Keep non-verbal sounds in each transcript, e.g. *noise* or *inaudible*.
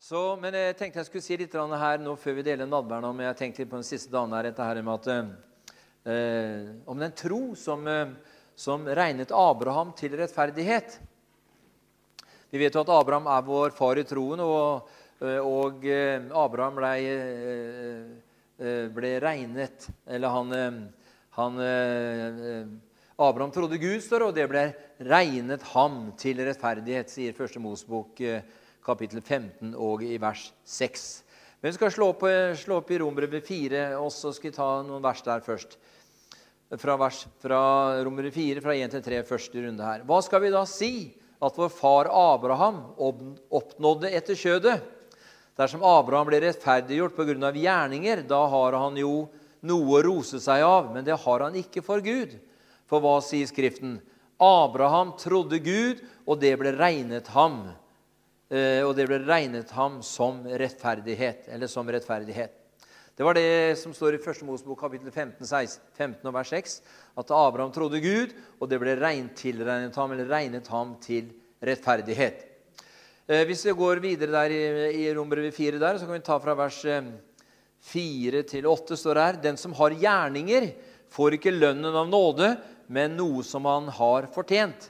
Så, men jeg tenkte jeg skulle si litt her nå før vi deler nadværen om jeg tenkte på den siste dagen her, dette her med at, eh, om den tro som, eh, som regnet Abraham til rettferdighet. Vi vet jo at Abraham er vår far i troen, og, eh, og eh, Abraham ble, ble regnet Eller han, han Abraham trodde Gud, står og det ble regnet ham til rettferdighet, sier Første Mosebok kapittel 15 og i vers 6. Men vi skal slå opp, slå opp i Romerbrevet 4, og så skal vi ta noen vers der først. Fra, vers, fra Romerbrevet 4, fra 1 til 3, første runde her. Hva skal vi da si at vår far Abraham oppnådde etter kjødet? Dersom Abraham ble rettferdiggjort pga. gjerninger, da har han jo noe å rose seg av, men det har han ikke for Gud. For hva sier Skriften? Abraham trodde Gud, og det ble regnet ham Eh, og det ble regnet ham som rettferdighet. eller som rettferdighet. Det var det som står i 1. Mosebok kapittel 15, 16, 15 og vers 6. At Abraham trodde Gud, og det ble regnet, ham, eller regnet ham til rettferdighet. Eh, hvis vi går videre der i, i Rombrevet 4, der, så kan vi ta fra vers 4 eh, til 8. står her, Den som har gjerninger, får ikke lønnen av nåde, men noe som han har fortjent.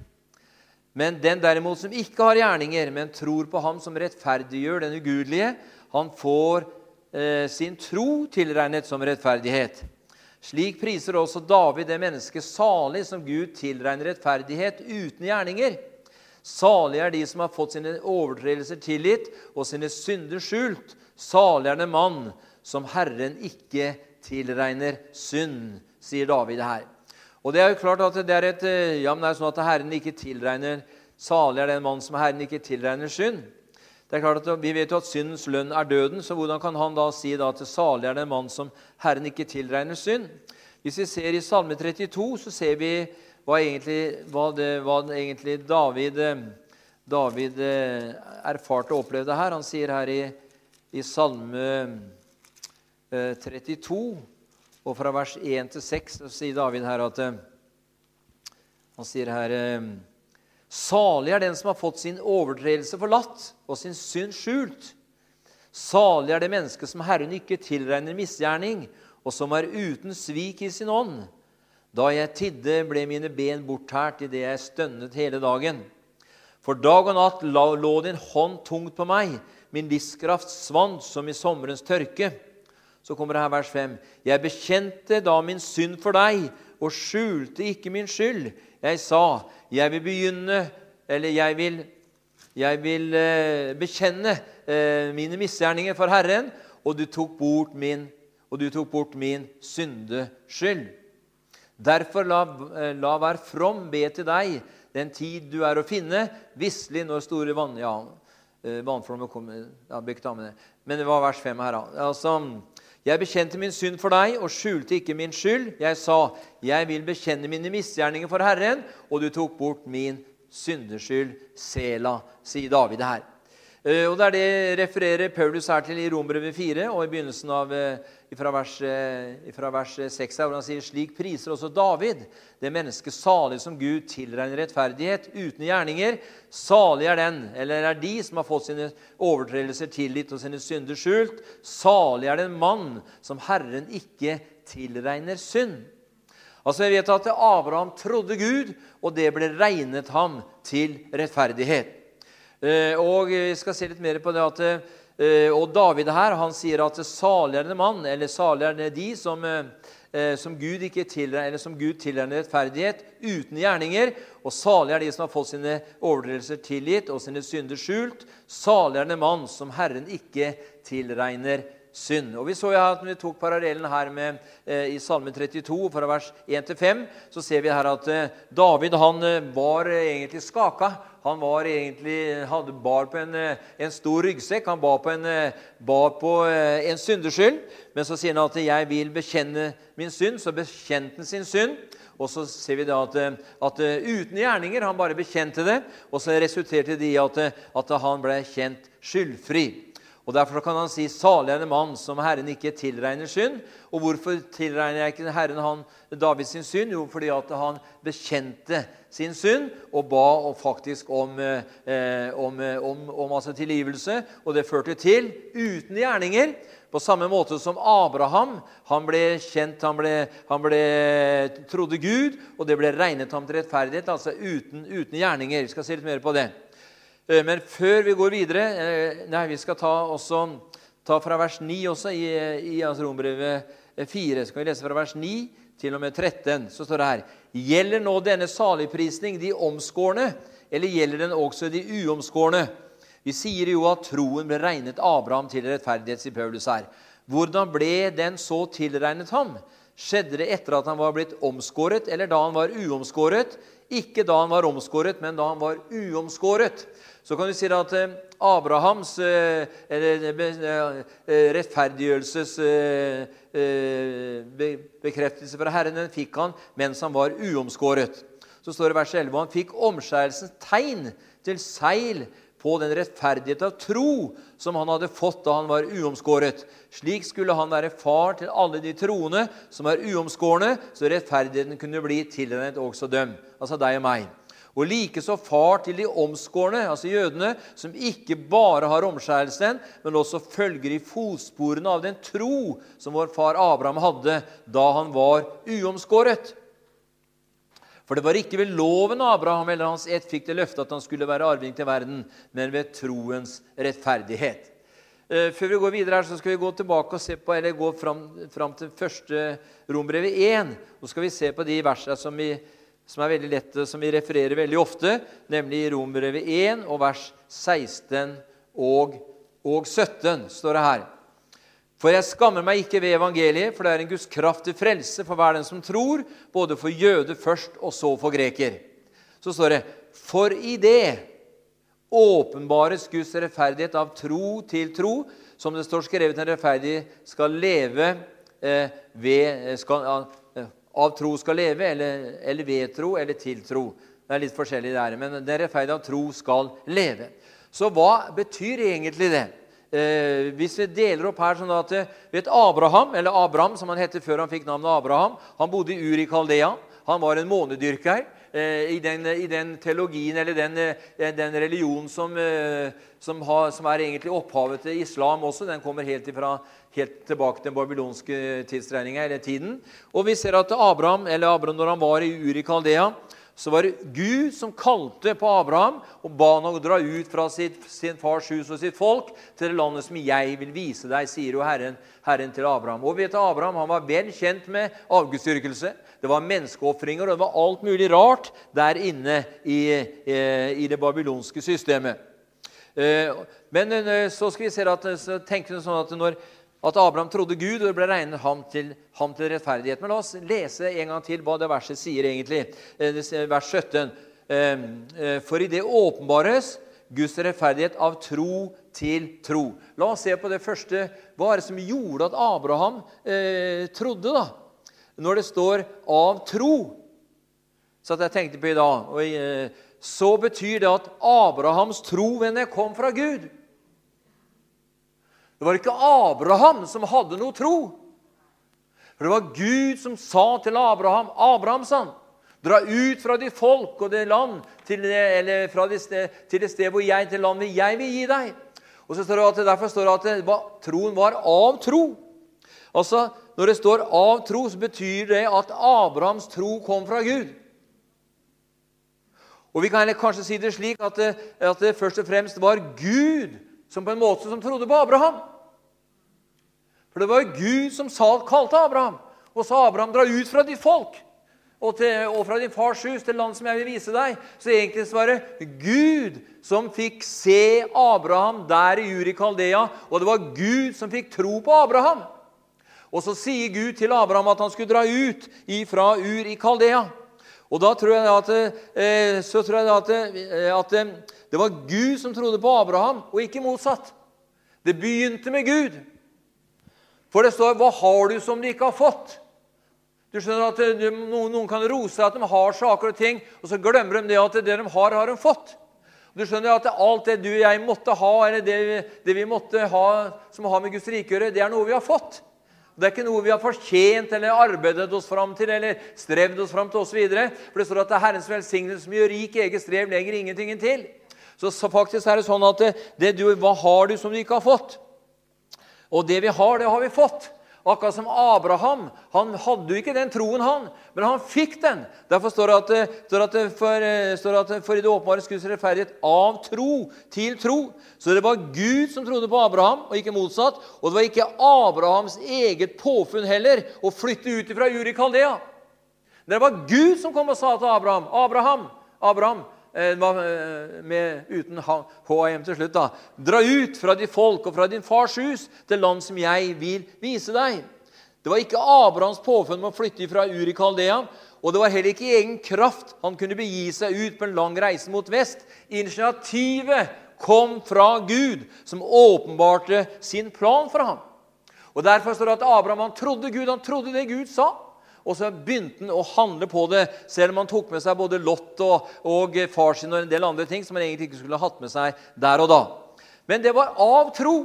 Men den derimot som ikke har gjerninger, men tror på ham som rettferdiggjør den ugudelige, han får eh, sin tro tilregnet som rettferdighet. Slik priser også David det mennesket salig som Gud tilregner rettferdighet uten gjerninger. Salig er de som har fått sine overtredelser tilgitt og sine synder skjult. Salig er den mann som Herren ikke tilregner synd, sier David her. Og det er jo klart at det er, et, eh, ja, men det er sånn at Herren ikke tilregner Salig er den mann som Herren ikke tilregner synd. Det er klart at Vi vet jo at syndens lønn er døden, så hvordan kan han da si da at salig er den mann som Herren ikke tilregner synd? Hvis vi ser i Salme 32, så ser vi hva egentlig, hva det, hva egentlig David, eh, David eh, erfarte og opplevde her. Han sier her i, i Salme 32 og fra vers 1 til 6 så sier David her at eh, Han sier her eh, Salig er den som har fått sin overtredelse forlatt og sin synd skjult. Salig er det mennesket som Herren ikke tilregner misgjerning, og som er uten svik i sin ånd. Da jeg tidde, ble mine ben bortært idet jeg stønnet hele dagen. For dag og natt lå din hånd tungt på meg, min livskraft svant som i sommerens tørke. Så kommer det her vers 5. Jeg bekjente da min synd for deg og skjulte ikke min skyld. Jeg sa, jeg vil begynne Eller jeg vil, jeg vil eh, bekjenne eh, mine misgjerninger for Herren, og du tok bort min, og du tok bort min syndeskyld. Derfor la, eh, la hver from be til deg den tid du er å finne, visselig når store vann... Ja, vannflommer kommer ja, Men det var vers 5 her, da. Altså, jeg bekjente min synd for deg og skjulte ikke min skyld. Jeg sa, 'Jeg vil bekjenne mine misgjerninger for Herren', og du tok bort min syndeskyld. Sela, sier David her. Eh, og Det er det refererer Paulus her til i Rombrevet 4 og i begynnelsen av eh, fra vers, eh, fra vers 6 her, hvor han sier slik priser også David det mennesket salig som Gud tilregner rettferdighet uten gjerninger. Salig er den, eller er de, som har fått sine overtredelser tilgitt og sine synder skjult. Salig er den mann som Herren ikke tilregner synd. Altså, Jeg vet at Abraham trodde Gud, og det ble regnet ham til rettferdighet. Eh, og Vi skal se litt mer på det at eh, og David her, han sier at salig er den mann, eller salig er de som, eh, som Gud ikke tilregner, Gud tilregner rettferdighet uten gjerninger. Og salig er de som har fått sine overtredelser tilgitt og sine synder skjult. Salig er den mann som Herren ikke tilregner synd. Og vi så jo at når vi tok parallellen her med, i Salme 32, fra vers 1-5, så ser vi her at David han var egentlig skaka han var egentlig, hadde bar på en, eh, en, stor ryggsekk. Han bar på en, eh, bar på eh, en syndeskyld. Men så sier han at 'jeg vil bekjenne min synd'. Så bekjente han sin synd. Og så ser vi da at, at uten gjerninger Han bare bekjente det, og så resulterte det i at, at han ble kjent skyldfri. Og Derfor kan han si 'salig er en mann som Herren ikke tilregner synd'. Og hvorfor tilregner jeg ikke Herren han sin synd? Jo, fordi at han bekjente sin synd og ba faktisk om, eh, om, om, om altså tilgivelse. Og det førte til, uten gjerninger, på samme måte som Abraham han ble kjent, han ble, han ble trodde Gud, og det ble regnet ham til rettferdighet, altså uten, uten gjerninger. Vi skal se litt mer på det. Eh, men før vi går videre eh, nei, Vi skal ta, også, ta fra vers 9 også i, i altså Rombrevet 4. Så kan vi lese fra vers 9 til og med 13. Så står det her Gjelder nå denne saligprisning de omskårne, eller gjelder den også de uomskårne? Vi sier jo at troen ble regnet Abraham til rettferdighet, sier Paulus her. Hvordan ble den så tilregnet ham? Skjedde det etter at han var blitt omskåret, eller da han var uomskåret? Ikke da han var omskåret, men da han var uomskåret. Så kan du si at eh, Abrahams eh, eh, rettferdiggjørelses bekreftelse fra Herren den fikk han mens han var uomskåret. Så står det i vers 11 han fikk omskjærelsens tegn til seil på den rettferdighet av tro som han hadde fått da han var uomskåret. Slik skulle han være far til alle de troende som er uomskårne, så rettferdigheten kunne bli tilregnet også dem, altså deg og meg. Og likeså far til de omskårne, altså jødene, som ikke bare har omskjærelsen, men også følger i fotsporene av den tro som vår far Abraham hadde da han var uomskåret. For det var ikke ved loven Abraham eller hans ett fikk det løftet at han skulle være arving til verden, men ved troens rettferdighet. Eh, før vi går videre her, så skal vi gå tilbake og se på, eller gå fram, fram til første Rombrevet 1. Så skal vi se på de versene som, vi, som er veldig lette, som vi refererer veldig ofte, nemlig i Rombrevet 1 og vers 16 og, og 17, står det her. For jeg skammer meg ikke ved evangeliet, for det er en Guds kraft til frelse for hver den som tror, både for jøde først og så for greker. Så står det For i det åpenbares Guds rettferdighet av tro til tro, som det står skrevet en rettferdig skal leve eh, ved skal, Av tro skal leve, eller, eller, ved tro, eller til tro. Det er litt forskjellig der, men den rettferdige av tro skal leve. Så hva betyr egentlig det? eh, Hvis vi deler opp her sånn at vet Abraham, eller Abraham, som han het før han fikk navnet Abraham, han bodde i Ur i Kaldea. Han var en månedyrker. Eh, I den, I den, teologien eller den, eh, den religionen som, eh, som, har, som, er egentlig opphavet til islam også. Den kommer helt, ifra, helt tilbake til den babylonske tidsregninga eller tiden. Og vi ser at Abraham, eller Abraham når han var i Uri Kaldea, så var det Gud som kalte på Abraham og ba han å dra ut fra sitt, sin fars hus og sitt folk til det landet som jeg vil vise deg, sier jo Herren, Herren til Abraham. Og vet du, Abraham han var vel kjent med avgudsdyrkelse. Det var menneskeofringer, og det var alt mulig rart der inne i, eh, i det babylonske systemet. Eh, men eh, så skal vi se at, tenker vi sånn at når at Abraham trodde Gud, og det ble regnet ham til, ham til rettferdighet. Men la oss lese en gang til hva det verset sier egentlig. Vers 17. Ehm, eh, for i det åpenbares Guds rettferdighet av tro til tro. La oss se på det første. Hva er det som gjorde at Abraham eh, trodde, da? Når det står 'av tro', så jeg tenkte på i dag, og, eh, så betyr det at Abrahams tro venner, kom fra Gud. Det var ikke Abraham som hadde noe tro. For det var Gud som sa til Abraham Abraham, sa dra ut fra ditt folk og det land til det, eller fra det sted, til det sted hvor jeg til landet jeg vil gi deg. Og så står det at, Derfor står det at det var, troen var av tro. Altså, Når det står 'av tro', så betyr det at Abrahams tro kom fra Gud. Og Vi kan kanskje si det slik at det, at det først og fremst var Gud som på en måte som trodde på Abraham. For det var Gud som kalte Abraham og sa Abraham, dra ut fra ditt folk og, til, og fra din fars hus til land som jeg vil vise deg. Så egentlig så var det Gud som fikk se Abraham der i Urikaldea, og det var Gud som fikk tro på Abraham. Og så sier Gud til Abraham at han skulle dra ut fra Ur i Kaldea. Og da tror jeg at, eh, så tror jeg at, eh, at eh, det var Gud som trodde på Abraham, og ikke motsatt. Det begynte med Gud. For det står 'Hva har du som du ikke har fått?' Du skjønner at Noen kan rose at de har saker og ting, og så glemmer de det at det de har, har de fått. Du skjønner at alt det du og jeg måtte ha, eller det, det vi måtte ha som har med Guds rike å gjøre, det er noe vi har fått. Det er ikke noe vi har fortjent eller arbeidet oss fram til eller strevd oss fram til osv. For det står at det er Herrens velsignelse som gjør rik eget strev, legger ingenting til. Så, så faktisk er det sånn at det, det du, hva har du som du ikke har fått? Og det vi har, det har vi fått. Akkurat som Abraham. Han hadde jo ikke den troen, han, men han fikk den. Derfor står det at, står at, for, står at for, i det åpenbare Guds rettferdighet av tro til tro. Så det var Gud som trodde på Abraham, og ikke motsatt. Og det var ikke Abrahams eget påfunn heller å flytte ut fra Uri Kaldea. Det var Gud som kom og sa til Abraham, Abraham, Abraham, Eh, eh, med, uten HM til slutt. da. Dra ut fra ditt folk og fra din fars hus til land som jeg vil vise deg. Det var ikke Abrahams påfunn med å flytte fra Uri Kaldea. Og det var heller ikke i egen kraft han kunne begi seg ut på en lang reise mot vest. Initiativet kom fra Gud, som åpenbarte sin plan for ham. Og Derfor står det at Abraham han trodde Gud, han trodde det Gud sa. Og så begynte han å handle på det, selv om han tok med seg både Lot og, og far sin og en del andre ting som han egentlig ikke skulle hatt med seg der og da. Men det var av tro.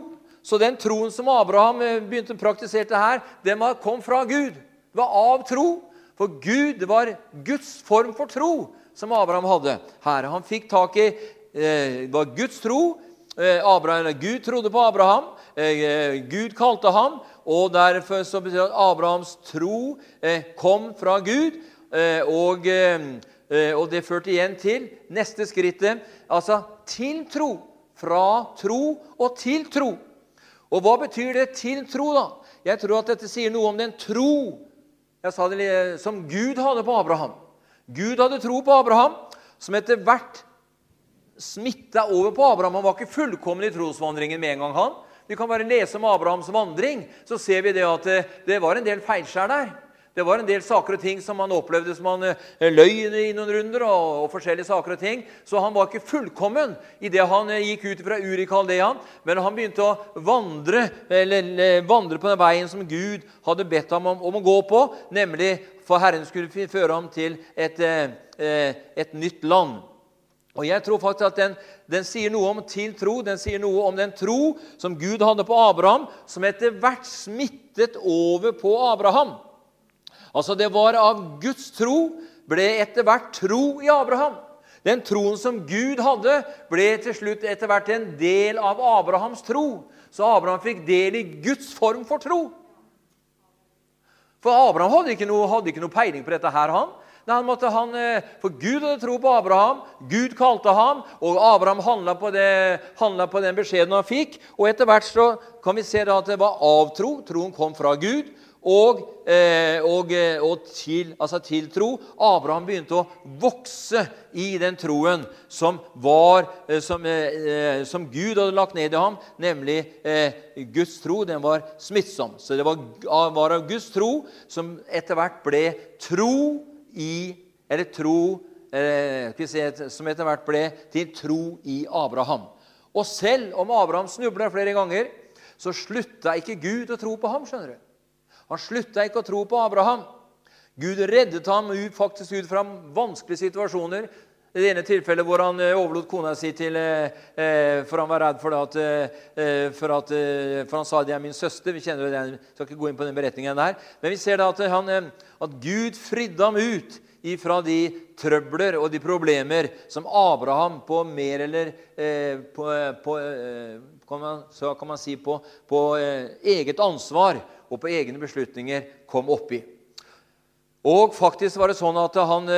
Så den troen som Abraham eh, begynte å praktisere her, den kom fra Gud. Det var av tro. For Gud, det var Guds form for tro som Abraham hadde her. Han fikk tak i eh, Det var Guds tro. Eh, Abraham, Gud trodde på Abraham. Gud kalte ham, og derfor så betyr det at Abrahams tro eh, kom fra Gud. Eh, og, og, det førte igjen til neste skrittet, altså til tro. Fra tro og til tro. Og hva betyr det til tro, da? Jeg tror at dette sier noe om den tro jeg sa det, som Gud hadde på Abraham. Gud hadde tro på Abraham, som etter hvert smitta over på Abraham. Han var ikke fullkommen i trosvandringen med en gang. han. Vi kan bare lese om Abrahams vandring, så ser vi det at det, det var en del feilskjær der. Det var en del saker og ting som han opplevde som han eh, løy i noen runder. Og, og, forskjellige saker og ting. Så han var ikke fullkommen i det han eh, gikk ut fra Kaldean. Men han begynte å vandre, eller, eh, vandre på den veien som Gud hadde bedt ham om, om å gå på. Nemlig for Herren skulle føre ham til et, et nytt land. Og jeg tror faktisk at den, den, sier noe om tiltro. Den sier noe om den tro som Gud hadde på Abraham, som etter hvert smittet over på Abraham. Altså Det var av Guds tro ble etter hvert tro i Abraham. Den troen som Gud hadde, ble til slutt etter hvert en del av Abrahams tro. Så Abraham fikk del i Guds form for tro. For Abraham hadde ikke noe, hadde ikke noe peiling på dette. her, han. Han måtte, han, eh, for Gud hadde tro på Abraham, Gud kalte ham, og Abraham handla på, på, den beskjeden han fikk. Og Etter hvert så kan vi se at det var avtro. Troen kom fra Gud. Og, eh, og, eh, og til, altså til tro. Abraham begynte å vokse i den troen som, var, som, som Gud hadde lagt ned i ham, nemlig Guds tro. Den var smittsom. Så det var, var av Guds tro som etter hvert ble tro i Eller tro eh, si, Som etter hvert ble til tro i Abraham. Og selv om Abraham snubla flere ganger, så slutta ikke Gud å tro på ham. skjønner du. Han slutta ikke å tro på Abraham. Gud reddet ham faktisk ut fra vanskelige situasjoner. I det ene tilfellet hvor han eh, overlot kona si til eh, eh, For han var redd for, at, for, at, for han sa det er min søster. Vi kjenner jeg skal ikke gå inn på den beretningen der. Men vi ser da at, han, at Gud fridde ham ut ifra de trøbler og de problemer som Abraham på mer eller på, på, kan man, så kan man si på, på eget ansvar og på egne beslutninger kom oppi. Og faktisk var det sånn at han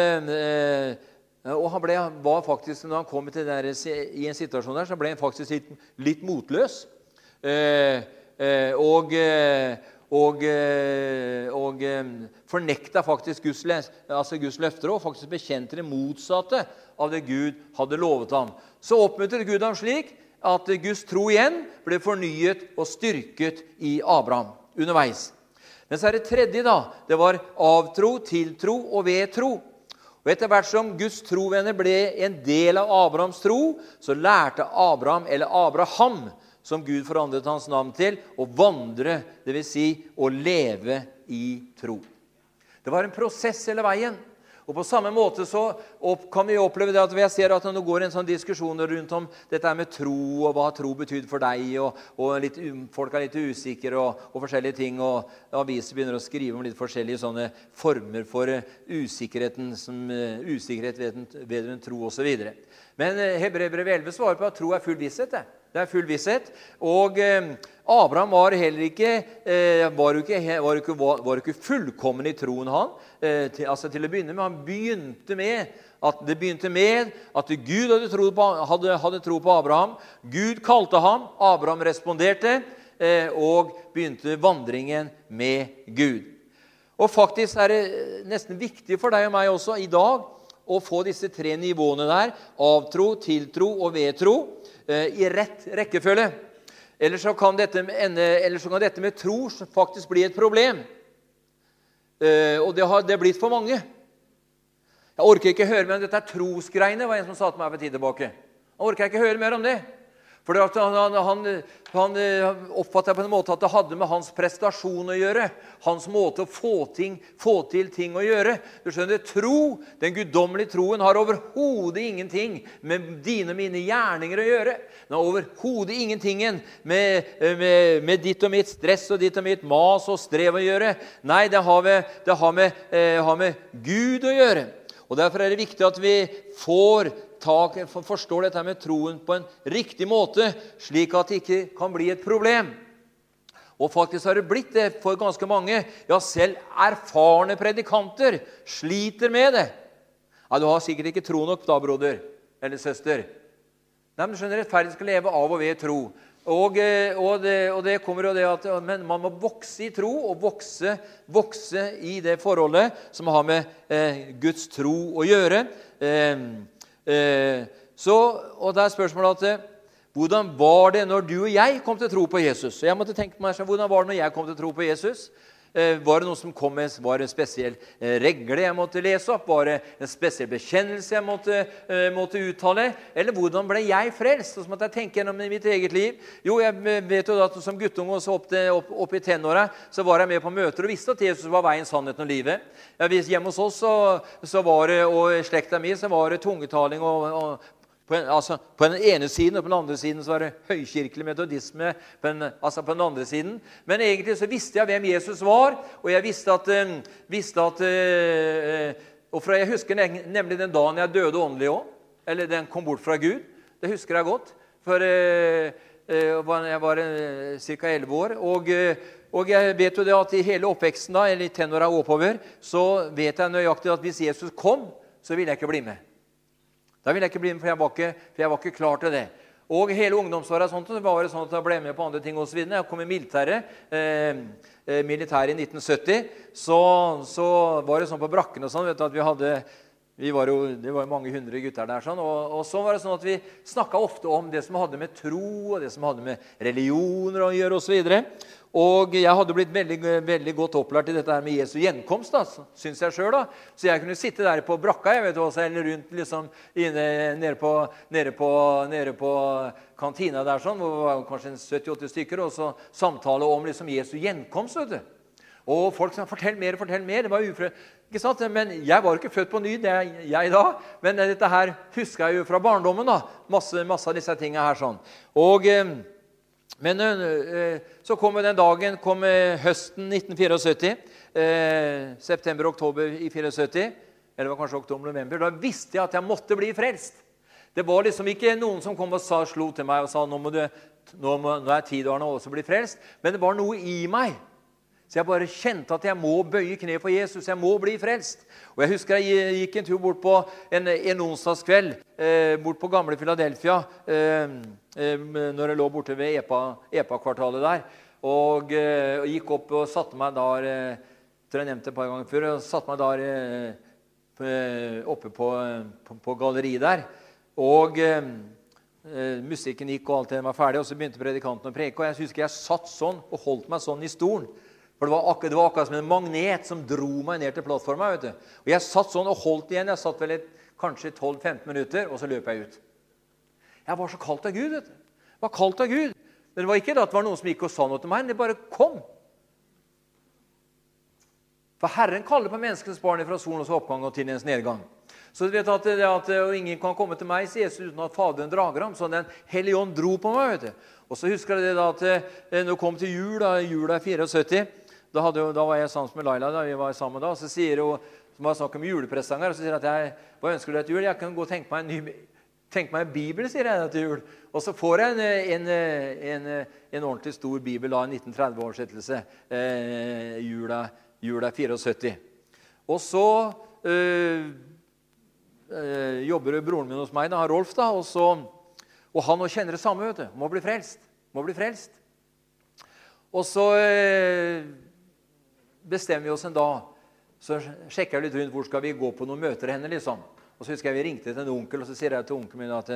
og han ble, var faktisk, når han kom der, i en situasjon der, så ble han faktisk litt, litt motløs. Eh, eh, og, eh, og, eh, og fornekta faktisk Guds, altså Guds, løfter og faktisk bekjente det motsatte av det Gud hadde lovet ham. Så oppmuntret Gud ham slik at Guds tro igjen ble fornyet og styrket i Abraham underveis. Men så er det tredje. da, Det var avtro, tiltro og vedtro. Og Etter hvert som Guds trovenner ble en del av Abrahams tro, så lærte Abraham, eller Abraham, som Gud forandret hans navn til, å vandre, dvs. Si å leve i tro. Det var en prosess hele veien. Og På samme måte så kan vi oppleve det at jeg ser at når det går en sånn diskusjon rundt om dette med tro, og hva tro betyr for deg, og, og litt, folk er litt usikre og, og, forskjellige ting. og Aviser begynner å skrive om litt forskjellige sånne former for eh, usikkerheten som, uh, usikkerhet vedrørende tro osv. Men uh, Hebrevet 11 svarer på at tro er full visshet. det. Det er full visshet. Og eh, Abraham var heller ikke, eh, var ikke, var ikke, var ikke fullkommen i troen, han. Eh, til, altså til å begynne med. Han begynte med at det begynte med at Gud hadde tro på, hadde, hadde tro på Abraham. Gud kalte ham. Abraham responderte eh, og begynte vandringen med Gud. Og faktisk er det nesten viktig for deg og meg også i dag å få disse tre nivåene der. Avtro, tiltro og vedtro. Eh, i rett rekkefølge. Ellers så, kan dette, ellers så kan dette med tro faktisk bli et problem. Eh, og det har det er blitt for mange. Jeg orker ikke høre mer om dette trosgreiene, var en som sa til meg for tid tilbake. Jeg orker ikke høre mer om det. For han, han, han, eh, oppfatta på en måte at det hadde med hans prestasjon å gjøre. Hans måte å få, ting, få til ting å gjøre. Du skjønner, Tro, den guddommelige troen, har overhodet ingenting med dine og mine gjerninger å gjøre. Den har overhodet ingenting med, med, med, ditt og mitt stress og ditt og mitt mas og strev å gjøre. Nei, det har med, det har med, eh, har med Gud å gjøre. Og Derfor er det viktig at vi får tak, forstår dette med troen på en riktig måte, slik at det ikke kan bli et problem. Og faktisk har det blitt det for ganske mange. Ja, selv erfarne predikanter sliter med det. Ja, Du har sikkert ikke tro nok da, broder eller søster. Nei, men du skjønner, Rettferdig skal leve av og ved tro. Og, eh, og, det, og det, kommer jo det at Men man må vokse i tro og vokse, vokse i det forholdet som har med eh, Guds tro å gjøre. Eh, så, og da er spørsmålet at eh, hvordan var det når du og jeg kom til å tro på Jesus? Jeg måtte tenke meg, Hvordan var det når jeg kom til å tro på Jesus? Eh, var det noe som kom med, var det en spesiell regle jeg måtte lese opp? Var det en spesiell bekjennelse jeg måtte, måtte uttale? Eller hvordan ble jeg frelst? Så måtte jeg tenke gjennom mitt eget liv. Jo, jeg vet jo at Som guttunge og opp, opp, opp, i tenåra så var jeg med på møter og visste at Jesus var veien, sannheten og livet. Hjemme hos oss så, så var det, og slekta mi så var det tungetaling og, og på, en, altså, på, den ene siden og på den andre siden så var det høykirkelig metodisme. På den, altså på den andre siden. Men egentlig så visste jeg hvem Jesus var, og jeg visste at, uh, visste at uh, og fra Jeg husker nemlig den dagen jeg døde åndelig òg. Eller den kom bort fra Gud. Det husker jeg godt. For uh, jeg var ca. 11 år. Og, og jeg vet jo det at i hele oppveksten da, eller i tenåra oppover, så vet jeg nøyaktig at hvis Jesus kom, så ville jeg ikke bli med. Da ville jeg ikke bli med, for jeg var ikke, jeg var ikke klar til det. Og hele ungdomsåra sånt, så var det sånn at jeg ble med på andre ting osv. Jeg kom i militæret, eh, eh militæret i 1970. Så, så, var det sånn på brakken og sånn vet du, at vi hadde vi var jo, det var jo mange hundre gutter der. sånn, og, og, så var det sånn at Vi snakka ofte om det som hadde med tro og det som hadde med religioner å gjøre osv. Og, og jeg hadde blitt veldig, veldig godt opplært i dette her med Jesu gjenkomst. da, synes jeg selv, da. Så jeg kunne sitte der på brakka jeg vet også, eller rundt liksom, inne, nede, på, nede, på, nede på kantina der, sånn, hvor det var kanskje 70-80 stykker, og så samtale om liksom Jesu gjenkomst. vet du. Og folk sa 'fortell mer, fortell mer'. Det var ufred. Ikke sant? Men Jeg var ikke født på ny, det er jeg da. Men dette her husker jeg jo fra barndommen. da, Masse, masse av disse tingene her. sånn. Og, eh, men så kom den dagen, kom høsten 1974. Eh, September-oktober i 74. Eller var kanskje oktober-november. Da visste jeg at jeg måtte bli frelst. Det var liksom ikke noen som kom og sa, slo til meg og sa nå, må du, nå, må, nå er tid og også bli frelst. Men det var noe i meg så jeg bare kjente at jeg må bøye kne for Jesus. Jeg må bli frelst. Og Jeg husker jeg gikk en tur bort på en, en onsdagskveld eh, bort på gamle Philadelphia eh, eh, når jeg lå borte ved EPA-kvartalet EPA der. Og, eh, og, gikk opp og satte meg der eh, tror jeg nevnte et par ganger før, og satte meg der oppe på, på, på galleriet der. Og musikken gikk, og alt det var ferdig, og så begynte predikanten å preke. Og jeg husker jeg satt sånn og holdt meg sånn i stolen. For det var, akkurat, det var, akkurat, som en magnet som dro meg ned til plattforma. vet du. Og Jeg satt sånn og holdt igjen. Jeg satt vel et, kanskje 12-15 minutter, og så løp jeg ut. Jeg var så kalt av Gud. vet du. Jeg var kalt av Gud. Men det var ikke at det var noen som gikk og sa noe til meg. Det bare kom. For Herren kaller på menneskenes barn fra solens oppgang og til dens nedgang. Så du vet at, det at Ingen kan komme til meg, sier Jesus, uten at Faderen drager ham. Så Den hellige ånd dro på meg. vet du. Og så husker jeg det da at eh, når det kom til jul, da, jula 74 da, hadde, da, var jeg sammen med Laila. da vi var sammen da, Så sier hun, som har snakk om julepresanger, og så sier hun at jeg, hva ønsker du til jul? Jeg kan gå og tenke meg en ny Tenk meg en bibel, sier jeg til jul. Og så får jeg en, en, en, en ordentlig stor bibel, da, en 1930-oversettelse, eh, jula, jula 74. Og så øh, jobber broren min hos meg, da, Rolf, da, og, så, og han òg kjenner det samme. vet du. Må bli frelst. Må bli frelst. Og så øh, bestemmer vi oss en dag. Så sjekker jeg litt rundt hvor skal vi gå på noen møter henne. liksom. Og så husker jeg Vi ringte til en onkel, og så sier jeg til onkelen min at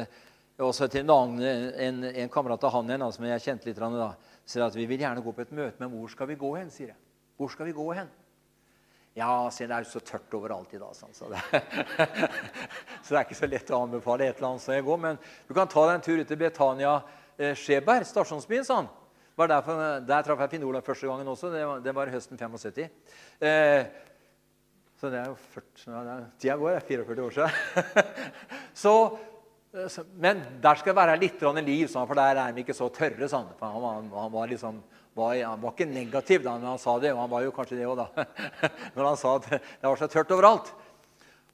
også til en, annen, en, en kamerat av han igjen, som jeg kjente litt, da, sier at vi vil gjerne gå på et møte, men hvor skal vi gå hen? sier jeg. Hvor skal vi gå hen? Ja, sier det er jo så tørt overalt i dag. Sånn, så, det, *laughs* så, det, er ikke så lett å anbefale et eller annet sted å gå. Men du kan ta deg en tur ut til Betania eh, Skjeberg, stasjonsbyen. sånn. Var der, for, der traff jeg Finn Olav første gangen også. Det var, det var høsten 75. Eh, så det er jo 40, ja, tida går. Det er 44 år siden. *laughs* så, eh, så, men der skal det være litt liv, for der er de ikke så tørre. Sånn. Han, han, han, var liksom, var, han var ikke negativ da han sa det, og han var jo kanskje det òg, da. *laughs* Når han sa at det var så tørt overalt.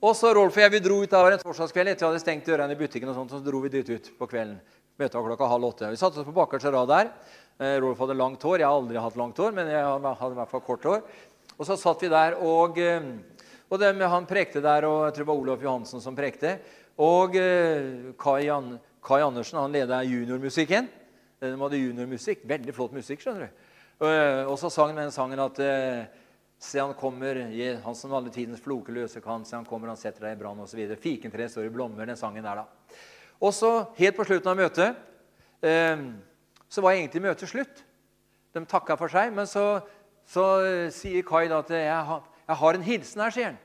Og så Rolf og jeg vi dro ut av en torsdagskveld etter vi hadde stengt dørene i butikken. og sånt, så dro vi dit ut på kvelden. Var klokka halv åtte. Vi satte oss på bakerste rad der. Eh, Rolf hadde langt hår. Jeg har aldri hatt langt hår, men jeg hadde i hvert fall kort hår. Og så satt vi der og eh, og det Han prekte der, og jeg tror det var Olof Johansen som prekte. Og eh, Kai, An Kai, Andersen han leda juniormusikken. De hadde juniormusikk. Veldig flott musikk. skjønner du. Og, så sang den sangen at Se, han kommer, han som alle tidens floke løser kan. Se, han kommer, han setter deg i brann osv. Fikentreet står i blommer, den sangen der, da. Og så, helt på slutten av møtet, eh, så var egentlig møtet slutt. De takka for seg, men så, så eh, sier Kai da at jeg har 'Jeg har en hilsen her', sier han.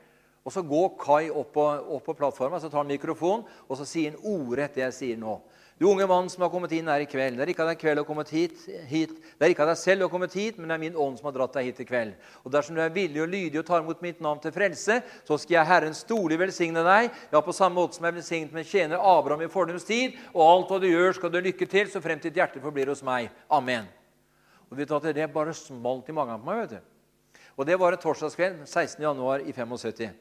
Og Så går Kai opp på, opp på plattforma, så tar han mikrofonen og så sier han ordrett det jeg sier nå. Du unge mann som har kommet inn her i kveld. Det er ikke av deg kveld å kommet hit, hit. Det er ikke av deg selv å kommet hit, men det er min ånd som har dratt deg hit i kveld. Og dersom du er villig og lydig og tar imot mitt navn til frelse, så skal jeg Herren storlig velsigne deg. Ja, på samme måte som jeg velsignet med tjener Abraham i fordums tid. Og alt hva du gjør, skal du lykke til, så frem til ditt hjerte forblir hos meg. Amen. Og vet du at Det bare smalt i magen på meg. vet du. Og Det var en torsdagskveld 16.1. i 75.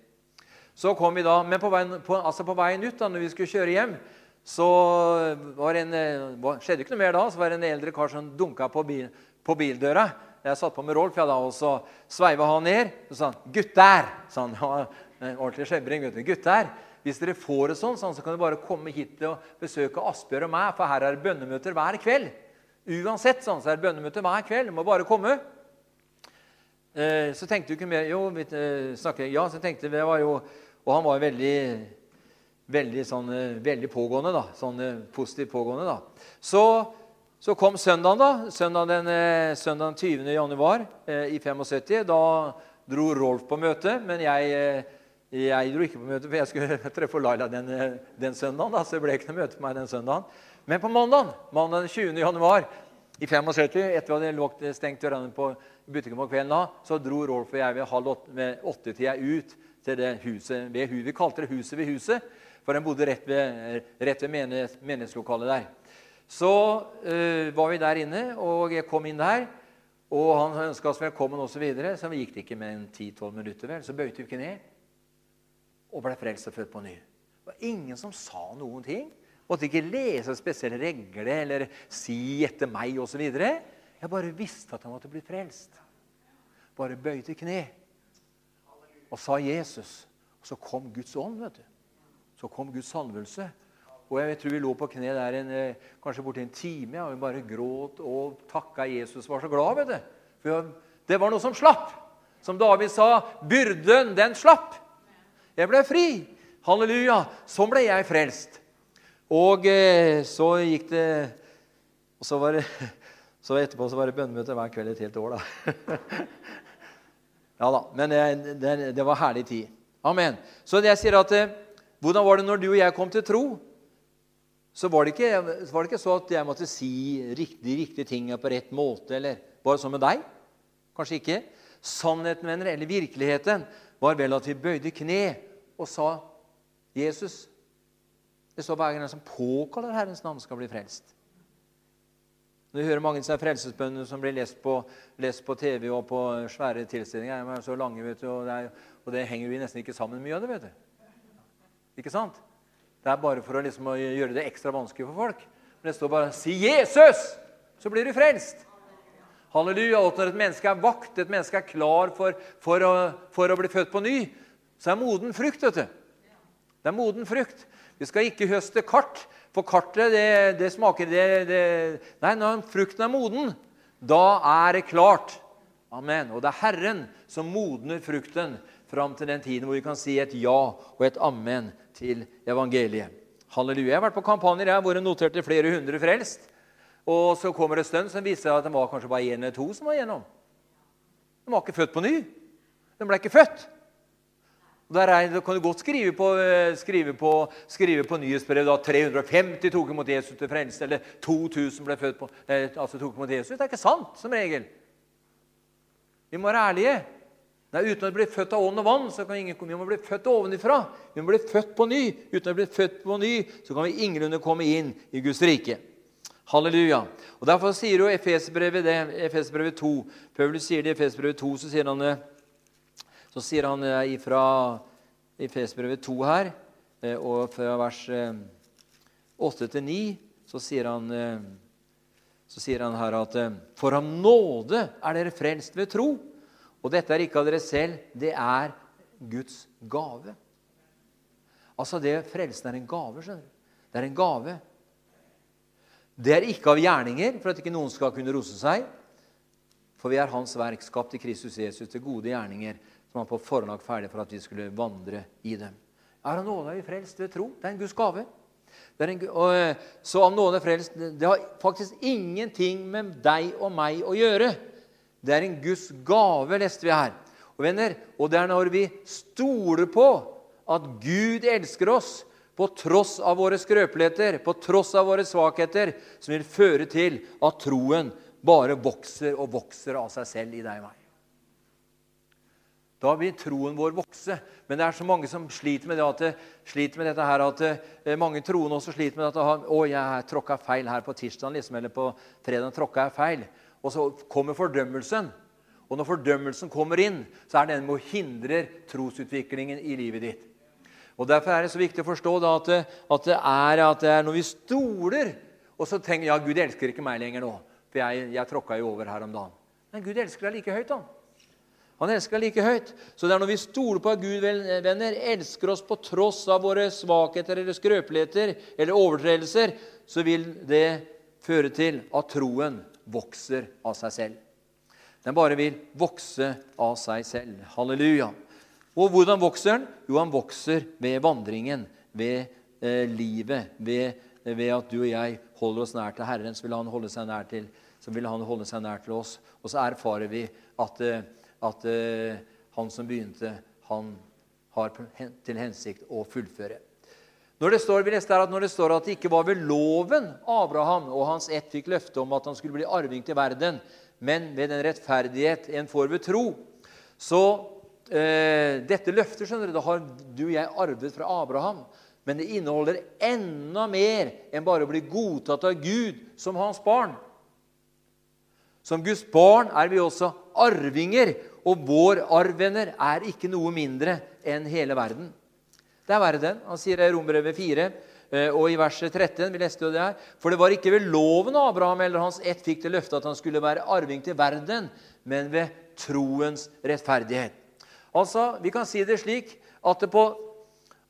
Så kom vi da, Men på veien, på, altså på veien ut, da når vi skulle kjøre hjem, så var en, skjedde ikke noe mer da. Så var det en eldre kar som dunka på, bil, på bildøra. Jeg satt på med Rolf, ja, da, og så sveiva han ned. Så sa han 'Gutter!' sa han. *laughs* Ja, ordentlig skjebring. vet du. Gutter, hvis dere får det sånn, så kan dere bare komme hit og besøke Asbjørn og meg, for her er det bønnemøter hver kveld. Uansett sånn, så er det bønnemøter hver kveld. Du må bare komme. Eh, så tenkte du ikke mer Jo, vi eh, snakker, ja, så tenkte vi, var jo, Og han var jo veldig, veldig, sånn, eh, veldig pågående, da. Sånn positivt pågående, da. Så, så kom søndagen, da. Søndagen den, søndagen 20. januar i 75. Da dro Rolf på møte, men jeg, jeg dro ikke på møte, for jeg skulle *laughs* treffe Laila den, den søndagen. Da, så det ble ikke noe møte på meg den søndagen. Men på mandag, mandag 20. januar i 75, etter at vi hadde stengt dørene på butikken på kvelden da, så dro Rolf og jeg ved halv åtte-tida ut til det huset ved huset. Vi kalte det Huset ved huset, for den bodde rett ved, rett ved menighet, menighetslokalet der. Så uh, var vi der inne, og jeg kom inn der. Og han ønska oss velkommen osv. Så, videre, så gikk det ikke med en 10-12 minutter. vel, Så bøyde vi ikke ned og ble frelst og født på ny. Det var ingen som sa noen ting. Måtte ikke lese spesielle regler eller si 'etter meg' osv. Jeg bare visste at han måtte bli frelst. Bare bøyde kne og sa Jesus. Og så kom Guds ånd. vet du. Så kom Guds salvelse. Og jeg tror vi lå på kne der en, eh, kanskje borti en time og vi bare gråt og takka Jesus. Var så glad, vet du. For det var noe som slapp. Som David sa, byrden, den slapp. Jeg ble fri. Halleluja. Sånn ble jeg frelst. Og eh, så gikk det Og så var det *laughs* så etterpå så var det bønnemøte hver kveld et helt år, da. *laughs* ja da. Men det, det, det, var herlig tid. Amen. Så jeg sier at eh, Hvordan var det når du og jeg kom til tro? Så var det ikke, var det ikke så at jeg måtte si riktig, riktige ting på rett måte, eller Var det sånn med deg. Kanskje ikke. Sannheten, venner, eller virkeligheten, var vel at vi bøyde kne og sa 'Jesus'. Det står hver gang den som påkaller Herrens navn, skal bli frelst. Når vi hører mange av frelsesbønnene som blir lest på, lest på, TV og på svære tilstelninger, de er så lange, vet du, og det, er, og det henger vi nesten ikke sammen mye av det. vet du. Ikke sant? Det er bare for å, liksom, gjøre det ekstra vanskelig for folk. Men det står bare 'Si Jesus', så blir du frelst. Halleluja. Og når et menneske er vakt, et menneske er klar for, for, å, for å bli født på ny, så er moden frukt. vet du. Det er moden frukt. Vi skal ikke høste kart, for kartet, det, det smaker det, det, Nei, når frukten er moden, da er det klart. Amen. Og det er Herren som modner frukten fram til den tiden hvor vi kan si et ja og et amen til evangeliet. Halleluja. Jeg har vært på kampanjer hvor jeg noterte flere hundre frelst. Og så kommer det et stund som viser at det var kanskje bare én eller to som var igjennom. De var ikke født på ny. De ble ikke født. Der er, kan du godt skrive på, eh, skrive på, skrive på nyhetsbrev da 350 tok imot Jesus til frelse, eller 2000 ble født på, altså tok imot Jesus. Det er ikke sant, som regel. Vi må være ærlige. Nei, uten å bli født av ånd og vann så kan ingen komme. Vi må bli født ovenifra. Vi må bli født på ny. Uten å bli født på ny så kan vi ingenlunde komme inn i Guds rike. Halleluja. Og Derfor sier jo Efesbrevet det, Efesbrevet 2. Paulus sier det i Efesbrevet 2, så sier han det så sier han eh, ifra Efesbrevet 2 her, eh, og fra vers 8 til 9, så sier han, eh, så sier han her at For av nåde er dere frelst ved tro. Og dette er ikke av dere selv, det er Guds gave. Altså, det Frelsen er en gave. skjønner du. Det er en gave. Det er ikke av gjerninger, for at ikke noen skal kunne rose seg. For vi er Hans verk, skapt i Kristus Jesus til gode gjerninger, som han på forhånd lagt ferdig for at vi skulle vandre i dem. Er av nåde er vi frelst ved tro. Det er en Guds gave. En, og, eh, så av nåde frelst Det har faktisk ingenting med deg og meg å gjøre. Det er en Guds gave, leste vi her. Og venner, og det er når vi stoler på at Gud elsker oss på tross av våre skrøpeligheter, på tross av våre svakheter, som vil føre til at troen bare vokser og vokser av seg selv i deg og meg. Da vil troen vår vokse. Men det er så mange som sliter med, det sliter med dette her, at eh, mange troende også sliter med at å, jeg tråkka feil her på tirsdag liksom, eller på fredag. tråkka jeg feil. Og så kommer fordømmelsen. Og når fordømmelsen kommer inn, så er det den med å hindre trosutviklingen i livet ditt. Og Derfor er det så viktig å forstå da, at, at, det er, at, det er, når vi stoler Og så tenker ja, Gud elsker ikke meg lenger nå, for jeg, jeg tråkka jo over her om dagen. Men Gud elsker deg like høyt. da. Han elsker deg like høyt. Så det er når vi stoler på at Gud venner, elsker oss på tross av våre svakheter eller skrøpeligheter eller overtredelser, så vil det føre til at troen vokser av seg selv. Den bare vil vokse av seg selv. Halleluja. Og hvordan vokser den? Jo, han vokser ved vandringen, ved eh, livet, ved, ved, at du og jeg holder oss nær til Herren. Så vil han holde seg nær til, så vil han holde seg nær til oss. Og så erfarer vi at eh, at uh, han som begynte, han har til hensikt å fullføre. Når det står, vi leste her at når det står at det ikke var ved loven Abraham og hans ett fikk løfte om at han skulle bli arving til verden, men ved den rettferdighet en får ved tro, så eh, Dette løftet skjønner du, det har du og jeg arvet fra Abraham. Men det inneholder enda mer enn bare å bli godtatt av Gud som hans barn. Som Guds barn er vi også arvinger og vår arv, venner, er ikke noe mindre enn hele verden. Det er verden. Han sier det i Rombrevet 4 eh, og i verset 13. vi leste jo det her, For det var ikke ved loven Abraham eller hans ett fikk det løftet at han skulle være arving til verden, men ved troens rettferdighet. Altså, Vi kan si det slik at, det på,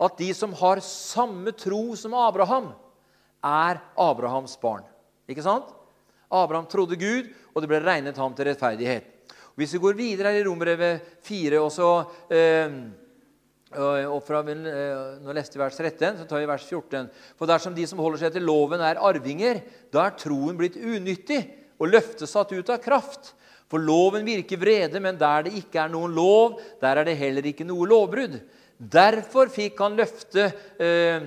at de som har samme tro som Abraham, er Abrahams barn. Ikke sant? Abraham trodde Gud, og det ble regnet ham til rettferdighet. Hvis vi går videre her i Rombrevet 4 og så, eh, og fra, eh, Nå leste vi vers 13, så tar vi vers 14. For dersom de som holder seg til loven, er arvinger, da er troen blitt unyttig og løftet satt ut av kraft. For loven virker vrede, men der det ikke er noen lov, der er det heller ikke noe lovbrudd. Derfor fikk han løfte, øh,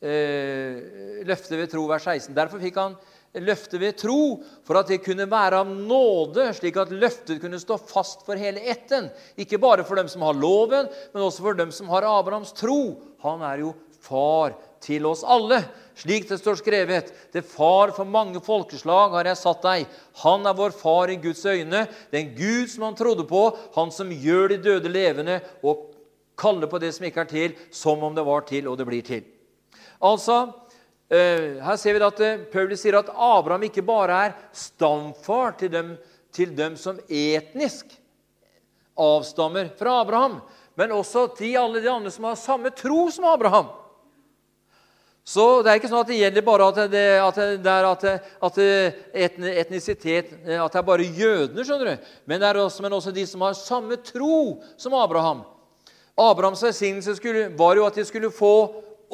øh, løfte ved tro, vers 16. Derfor fikk han løftet ved tro, for at det kunne være av nåde, slik at løftet kunne stå fast for hele ætten. Ikke bare for dem som har loven, men også for dem som har Abrahams tro. Han er jo far til oss alle. Slik det står skrevet, til far for mange folkeslag har jeg satt deg. Han er vår far i Guds øyne, den Gud som han trodde på, han som gjør de døde levende og kaller på det som ikke er til, som om det var til, og det blir til. Altså, her ser vi at eh, Paulus sier at Abraham ikke bare er stamfar til dem, til dem som etnisk avstammer fra Abraham, men også til alle de andre som har samme tro som Abraham. Så det er ikke sånn at det gjelder bare at det, at det er at, at etnisitet At det er bare jødene, skjønner du. Men det er også, men også de som har samme tro som Abraham. Abrahams velsignelse var jo at de skulle få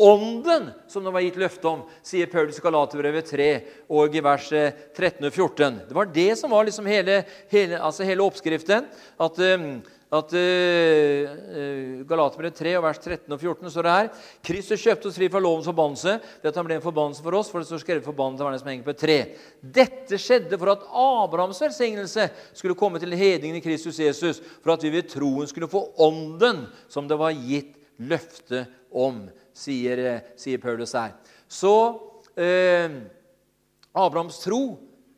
ånden som det var gitt løfte om, sier Paulus i Galaterbrevet 3 og i vers 13 eh, og 14. Det var det som var liksom hele, hele, altså hele oppskriften. At, eh, at uh, Galaterbrevet 3 og vers 13 og 14 står det her Kristus kjøpte oss fri fra lovens forbannelse ved at han ble en forbannelse for oss, for det står skrevet forbannelse av den som henger på et tre. Dette skjedde for at Abrahams velsignelse skulle komme til hedningen i Kristus Jesus, for at vi ved troen skulle få ånden som det var gitt løfte om sier, eh, sier Paulus her. Så eh, Abrahams tro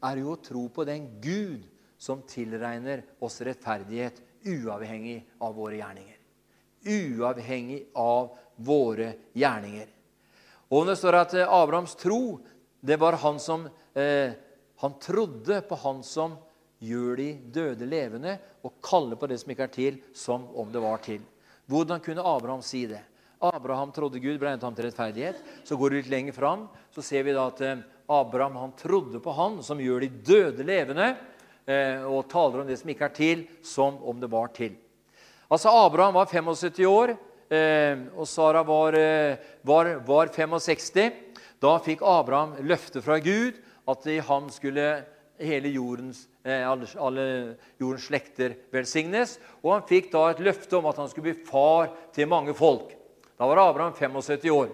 er jo å tro på den Gud som tilregner oss rettferdighet uavhengig av våre gjerninger. Uavhengig av våre gjerninger. Og det står at eh, Abrahams tro, det var han som eh, Han trodde på han som gjør de døde levende, og kaller på det som ikke er til, som om det var til. Hvordan kunne Abraham si det? Abraham trodde Gud ble regnet ham til rettferdighet. Så går vi litt lenger fram, så ser vi da at eh, Abraham han trodde på Han som gjør de døde levende, eh, og taler om det som ikke er til, som om det var til. Altså Abraham var 75 år, eh, og Sara var, var, var 65. Da fikk Abraham løfte fra Gud at i ham skulle hele jordens, alle, alle, jordens slekter velsignes. Og han fikk da et løfte om at han skulle bli far til mange folk. Da var Abraham 75 år.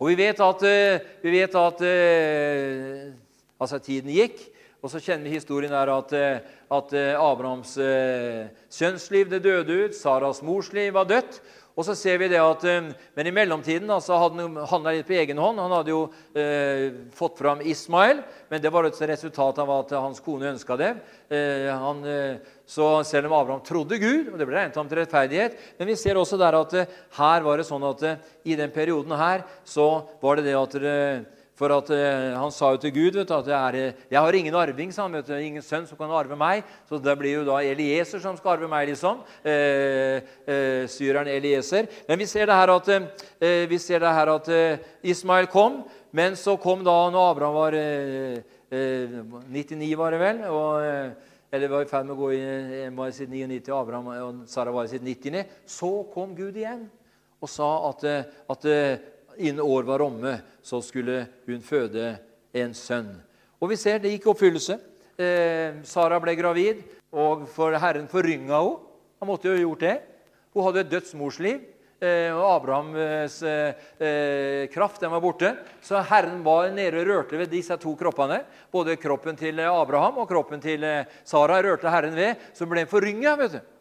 Og vi vet at, eh, vi vet at eh, altså tiden gikk, og så kjenner vi historien der at, eh, at Abrahams sønnsliv det døde ut, Saras mors liv var dødt. Og så ser vi det at, Men i mellomtiden altså, hadde han handla litt på egen hånd. Han hadde jo eh, fått fram Ismael, men det var et resultat av at hans kone ønska det. Eh, han, eh, så selv om Abraham trodde Gud, og det ble regnet ham til rettferdighet Men vi ser også der at eh, her var det sånn at eh, i den perioden her så var det det at eh, for at Han sa jo til Gud du, at jeg, er, 'Jeg har ingen arving, sa han, vet du, ingen sønn som kan arve meg.' Så det blir jo da Elieser som skal arve meg, liksom. Uh, uh, syreren Elieser. Men vi ser det her at, vi ser det her at Ismael kom, men så kom da når Abraham var 99, var det vel. og eller var i ferd med å gå i var sitt 99, Abraham og Sara var i sitt 90. Så kom Gud igjen og sa at, at innen år var omme, så skulle hun føde en sønn. Og vi ser det gikk oppfyllelse. Eh, Sara ble gravid, og for Herren forrynga henne. Han måtte jo ha gjort det. Hun hadde et dødsmorsliv. Eh, og Abrahams eh, eh, kraft den var borte. Så Herren var nede og rørte ved disse to kroppene. Både kroppen til Abraham og kroppen til Sara rørte Herren ved. Så den ble forrynga.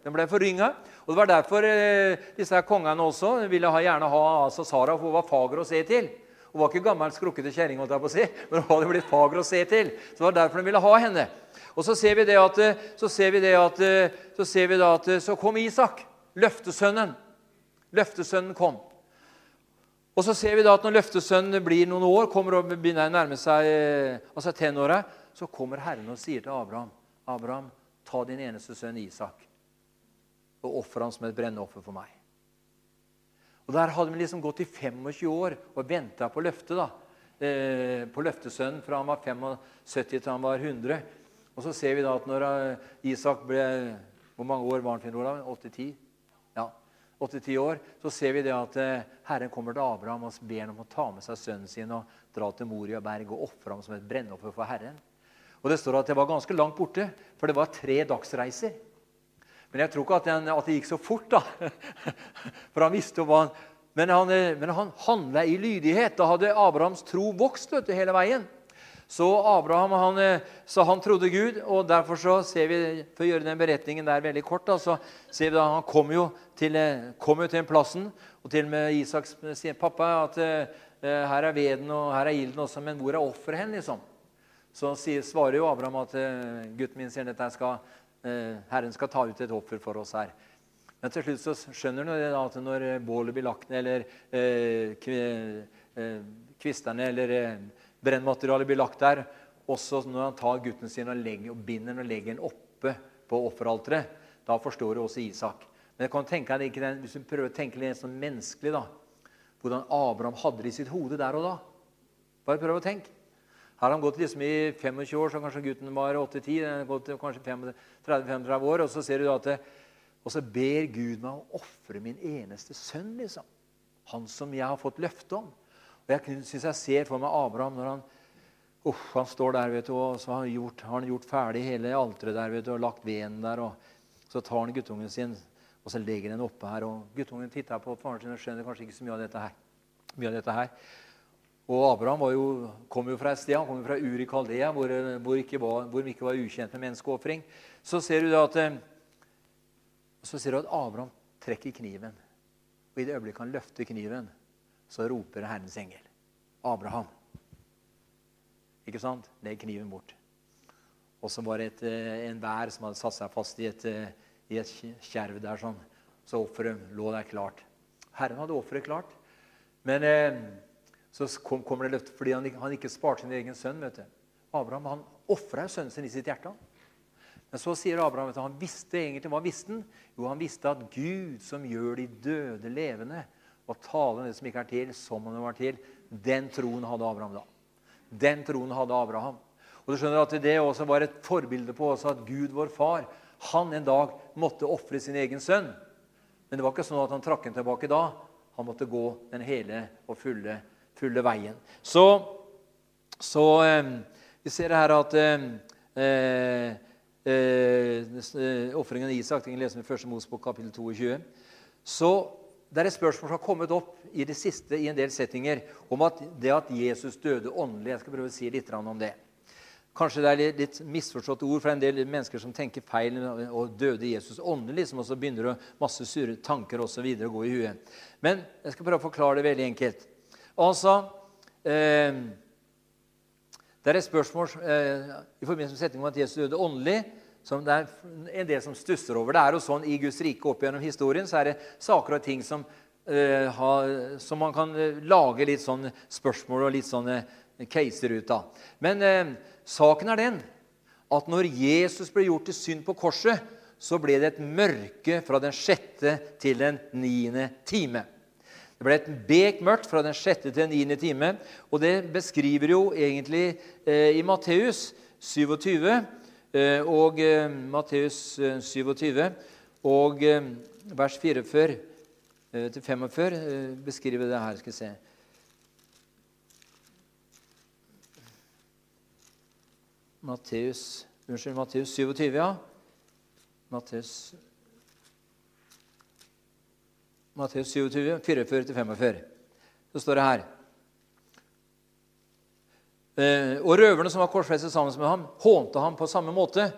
Den ble forrynga. Og Det var derfor disse kongene også ville gjerne ha altså Sara, for hun var fager å se til. Hun var ikke gammel, skrukkete kjerring, *laughs* men hun hadde blitt fager å se til. Så det var derfor de ville ha henne. Og så ser vi det at så, ser vi det at, så, vi da at, så kom Isak, løftesønnen. Løftesønnen kom. Og så ser vi da at Når løftesønnen blir noen år, kommer og begynner å nærme seg eh, altså tenåra, så kommer Herren og sier til Abraham, 'Abraham, ta din eneste sønn Isak og ofre ham som et brennoffer for meg.' Og Der hadde vi liksom gått i 25 år og venta på løftet. da, eh, På løftesønnen fra han var 75 til han var 100. Og så ser vi da at når eh, Isak ble Hvor mange år var han? 80-10? åtte-ti år, så ser vi det at eh, Herren kommer til Abraham og ber ham om å ta med seg sønnen sin og dra til Moria berg og ofre ham som et brennoffer for Herren. Og Det står at det var ganske langt borte, for det var tre dagsreiser. Men jeg tror ikke at, den, at det gikk så fort, da. *laughs* For han visste jo hva han Men han, eh, men han handla i lydighet. Da hadde Abrahams tro vokst vet du, hele veien. Så Abraham han, eh, så han trodde Gud, og derfor så ser vi for å gjøre den beretningen der veldig kort, da, så ser vi da han kom jo til, eh, kom jo til den plassen. Og til og med Isak sier pappa at eh, her er veden og her er ilden også, men hvor er offeret hen? liksom? Så sier, svarer jo Abraham at gutten min sier dette skal, Herren skal ta ut et offer for oss her. Men til slutt så skjønner han at når bålet blir lagt ned, eller eh, kvistene eller brennmaterialet blir lagt der. Også når han tar gutten sin og, legger, og binder den og legger den oppe på offeralteret. Da forstår du også Isak. Men jeg kan tenke deg ikke den, hvis du prøver å tenke litt sånn menneskelig da, hvordan Abraham hadde det i sitt hode der og da. Bare prøv å tenke. Her har han gått liksom i 25 år, så kanskje gutten var 8-10. kanskje 30-35 år, Og så ser du at det, og så ber Gud meg å ofre min eneste sønn. liksom. Han som jeg har fått løfte om. Og Jeg syns jeg ser for meg Abraham når han, uh, han står der vet du, og så har han gjort, har han gjort ferdig hele alteret der vet du, og lagt veden der. og Så tar han guttungen sin og så legger den oppe her. og Guttungen titter på faren sin og skjønner kanskje ikke så mye av dette her. Mye av dette her. Og Abraham jo, kom jo fra et sted, han kom jo fra Uri Kaldea, hvor, hvor, ikke var, hvor ikke var ukjent med menneskeofring. Så ser du at, eh, så ser du at Abraham trekker kniven. Og i det øyeblikket han løfter kniven, så roper Herrens engel. Abraham. Ikke sant? Legg kniven bort. Og så var det et, eh, en vær som hadde satt seg fast i et, eh, i et skjerv der. sånn. Så offeret lå der klart. Herren hadde offeret klart. Men eh, så kom, kommer det løftet fordi han, han, ikke sparte sin egen sønn. vet du. Abraham han ofra sønnen sin i sitt hjerte. Men så sier Abraham at han visste egentlig, hva visste han? Jo, han visste at Gud, som gjør de døde levende, og tale om det som ikke er til, som om det var til. Den troen hadde Abraham da. Den troen hadde Abraham. Og du skjønner at Det også var et forbilde på at Gud, vår far, han en dag måtte ofre sin egen sønn. Men det var ikke sånn at han trakk den tilbake da. Han måtte gå den hele og fulle, fulle veien. Så, så eh, vi ser her at eh, eh, eh Ofringen av Isak den leser vi i 1. Mosbok kapittel 22. Så det er et spørsmål som har kommet opp i det siste i en del settinger om at det at Jesus døde åndelig. Jeg skal prøve å si litt om det. Kanskje det er litt misforstått ord fra en del mennesker som tenker feil og døde Jesus åndelig, som også begynner å masse surre tanker og så videre gå i huet. Men jeg skal prøve å forklare det veldig enkelt. Altså, eh, Det er et spørsmål eh, i forbindelse med setningen om at Jesus døde åndelig som det er en del som stusser over. Det er jo sånn I Guds rike opp gjennom historien så er det saker og ting som, uh, ha, som man kan uh, lage litt sånn spørsmål og litt sånne caser ut av. Men uh, saken er den at når Jesus ble gjort til synd på korset, så ble det et mørke fra den sjette til den niende time. Det ble et bek mørkt fra den sjette til den niende time. Og det beskriver jo egentlig i Matteus 27 Eh, og eh, Matteus 27 eh, og vers 44 til 45 beskriver det her. skal vi se. Matteus, unnskyld, Matteus 27, ja. Matteus, Matteus 27, 44-45. Så står det her Eh, og røverne som var korsfestet sammen med ham, hånte ham på samme måte.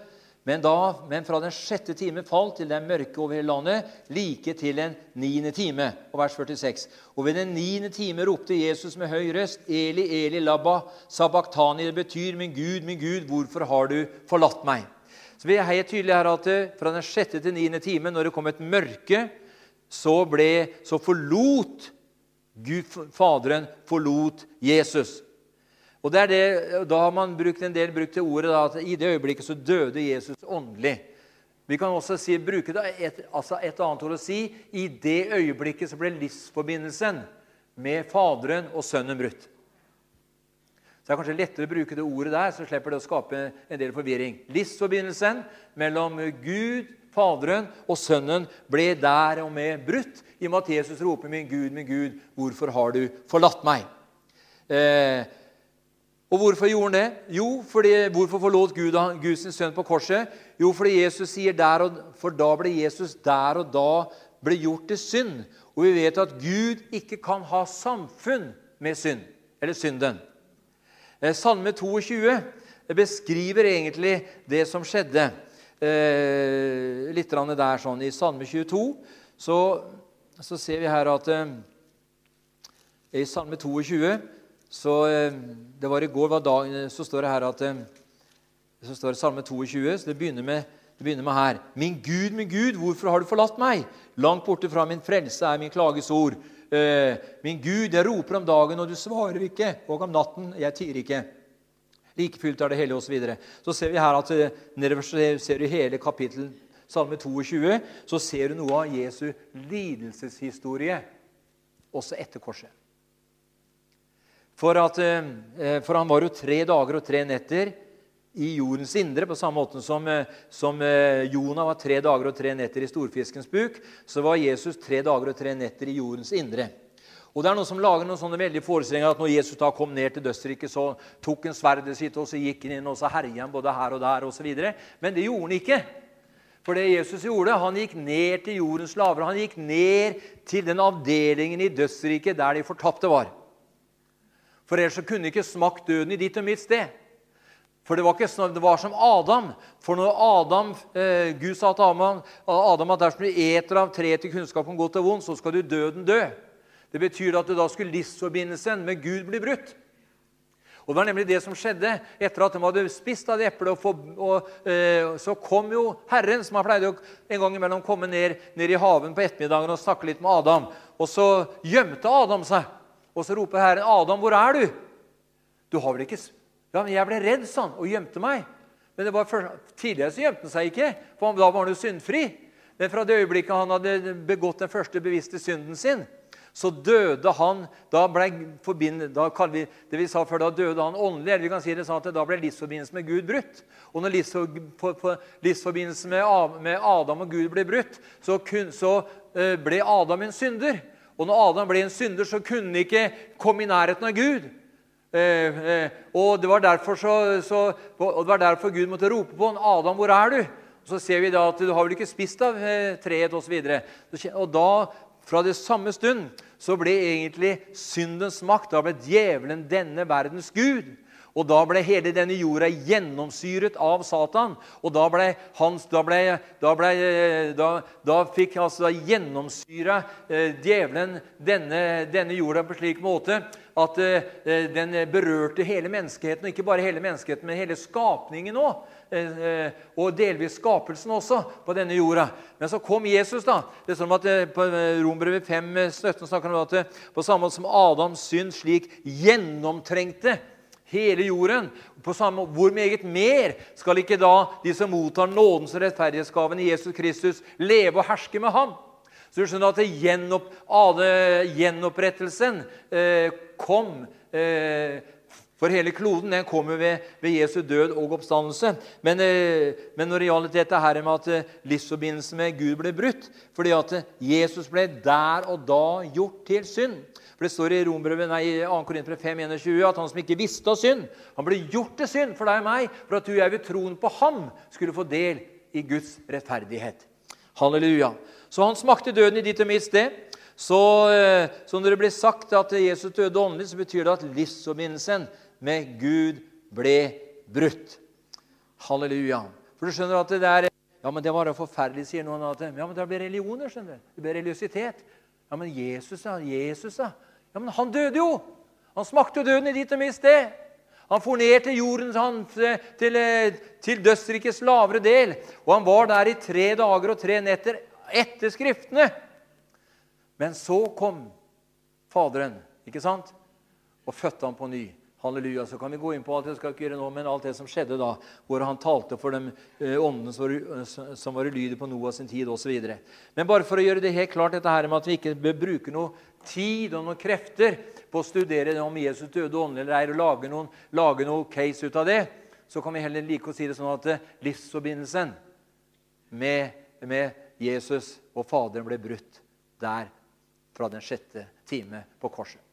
Men, da, men fra den sjette time falt til den mørke over hele landet, like til den niende time. Og vers 46. Og ved den niende time ropte Jesus med høy røst, Eli, Eli, labba, sabachthani. Det betyr, min Gud, min Gud, hvorfor har du forlatt meg? Så vi er helt tydelige her at eh, Fra den sjette til niende time, når det kom et mørke, så, ble, så forlot Gud, Faderen forlot Jesus. Og det er det, Da har man brukt en del brukt til ordet da, at i det øyeblikket så døde Jesus åndelig. Vi kan også si, bruke det et, altså et annet ord å si i det øyeblikket så ble livsforbindelsen med Faderen og Sønnen brutt. Så Det er kanskje lettere å bruke det ordet der, så slipper det å skape en del forvirring. Livsforbindelsen mellom Gud, Faderen og Sønnen ble der og med brutt i og med at Jesus roper, 'Min Gud, min Gud, hvorfor har du forlatt meg?' Eh, og hvorfor gjorde han det? Jo, fordi, Hvorfor forlot Gud Guds sønn på korset? Jo, fordi Jesus sier der og, for da ble Jesus der og da ble gjort til synd. Og vi vet at Gud ikke kan ha samfunn med synd, eller synden. Eh, salme 22 beskriver egentlig det som skjedde. Eh, litt der sånn. I Salme 22 så, så ser vi her at eh, i Salme 22 så eh, Det var i går var dagen, så står det her at eh, så står det Salme 22, så det begynner, med, det begynner med her. Min Gud, min Gud, hvorfor har du forlatt meg? Langt borte fra min frelse er min klages ord. Eh, min Gud, jeg roper om dagen, og du svarer ikke, og om natten, jeg tier ikke. Likefylt er det hellige, osv. Så, videre. så ser vi her at eh, nedover ser du hele kapittel Salme 22, så ser du noe av Jesu lidelseshistorie også etter korset. For, at, eh, for han var jo tre dager og tre netter i jordens indre, på samme måte som, som Jonah var tre dager og tre netter i storfiskens buk, så var Jesus tre dager og tre netter i jordens indre. Og det er Noen som lager noen sånne veldige forestillinger at når Jesus da kom ned til dødsriket, så tok han sverdet sitt og så gikk han inn og så herja han både her og der osv. Men det gjorde han ikke. For det Jesus gjorde, han gikk ned til jordens lavere. Han gikk ned til den avdelingen i dødsriket der de fortapte var. For ellers så kunne ikke smakt døden i ditt og mitt sted. For det var, ikke, sånn, det var som Adam. For når Adam, eh, Gud sa til Adam, Adam at dersom du eter av treet til kunnskap om godt og vondt, så skal du døden dø. Det betyr at du da skulle livsforbindelsen med Gud bli brutt. Og Det var nemlig det som skjedde etter at de hadde spist av det eplet. Og, og eh, så kom jo Herren, som han pleide å en gang imellom komme ned, ned, i haven på ettermiddagen og snakke litt med Adam. Og så gjemte Adam seg. Og så roper Herren, 'Adam, hvor er du?' 'Du har vel ikke Ja, men jeg ble redd, sånn, og gjemte meg.' Men det var for, tidligere så gjemte han seg ikke, for da var han jo syndfri. Men fra det øyeblikket han hadde begått den første bevisste synden sin, så døde han Da ble da vi, det vi sa før, da døde han åndelig. eller vi kan si det sånn at Da ble livsforbindelsen med Gud brutt. Og når livsforbindelsen med Adam og Gud ble brutt, så, kun, så eh, ble Adam en synder. Og når Adam ble en synder, så kunne han ikke komme i nærheten av Gud. Eh, eh, og, det var derfor så, så, og det var derfor Gud måtte rope på han, 'Adam, hvor er du?' Og Så ser vi da at du har vel ikke spist av eh, treet osv. Og, og da fra det samme stund så ble egentlig syndens makt Da ble djevelen denne verdens gud. Og da ble hele denne jorda gjennomsyret av Satan. Og da ble, hans, da ble, da ble da, da fikk altså gjennomsyra eh, djevelen denne, denne, jorda på slik måte at eh, den berørte hele menneskeheten. Og ikke bare hele menneskeheten, men hele skapningen òg. Eh, eh, og delvis skapelsen også på denne jorda. Men så kom Jesus. da. Det står om at eh, På Rombrevet 5, 17 snakker om at på samme måte som Adams synd slik gjennomtrengte hele jorden, på samme, hvor meget mer skal ikke da de som mottar nådens rettferdighetsgaven i Jesus Kristus, leve og herske med ham? Så du skjønner at gjenopp, gjenopprettelsen eh, kom eh, for hele kloden den kommer ved, ved Jesu død og oppstandelse. Men, eh, men, når det gjaldt dette her med at eh, livsforbindelsen med Gud ble brutt fordi at eh, Jesus ble der og da gjort til synd. For Det står i Rombrevet, nei, 2. Korinter 5,21 at han som ikke visste av synd, han ble gjort til synd for deg og meg, for at du og jeg ved troen på ham skulle få del i Guds rettferdighet. Halleluja. Så han smakte døden i ditt og mitt sted. Så, som når det ble sagt at Jesus døde åndelig, så betyr det at livsforbindelsen med Gud ble brutt. Halleluja. For du skjønner at det der ja, men det var jo forferdelig, sier noen. at ja, men Det blir religioner. skjønner du. Det blir religiøsitet. Ja, men Jesus, da? Jesus, da? Ja, men han døde jo! Han smakte jo døden i ditt og mitt sted. Han for ned til jorden, han, til, til dødsrikets lavere del. Og han var der i tre dager og tre netter etter Skriftene. Men så kom Faderen, ikke sant? Og fødte ham på ny. Halleluja. Så kan vi gå inn på alt det skal ikke gjøre nå, men alt det som skjedde da, hvor han talte for de eh, åndene som var, ulydige på Noah sin tid osv. Men bare for å gjøre det helt klart dette her med at vi ikke bør bruke noe tid og noen krefter på å studere om Jesus døde åndelig eller ei, og lage noen, lage noen case ut av det, så kan vi heller like å si det sånn at eh, livsforbindelsen med, med Jesus og Faderen ble brutt der fra den sjette time på korset.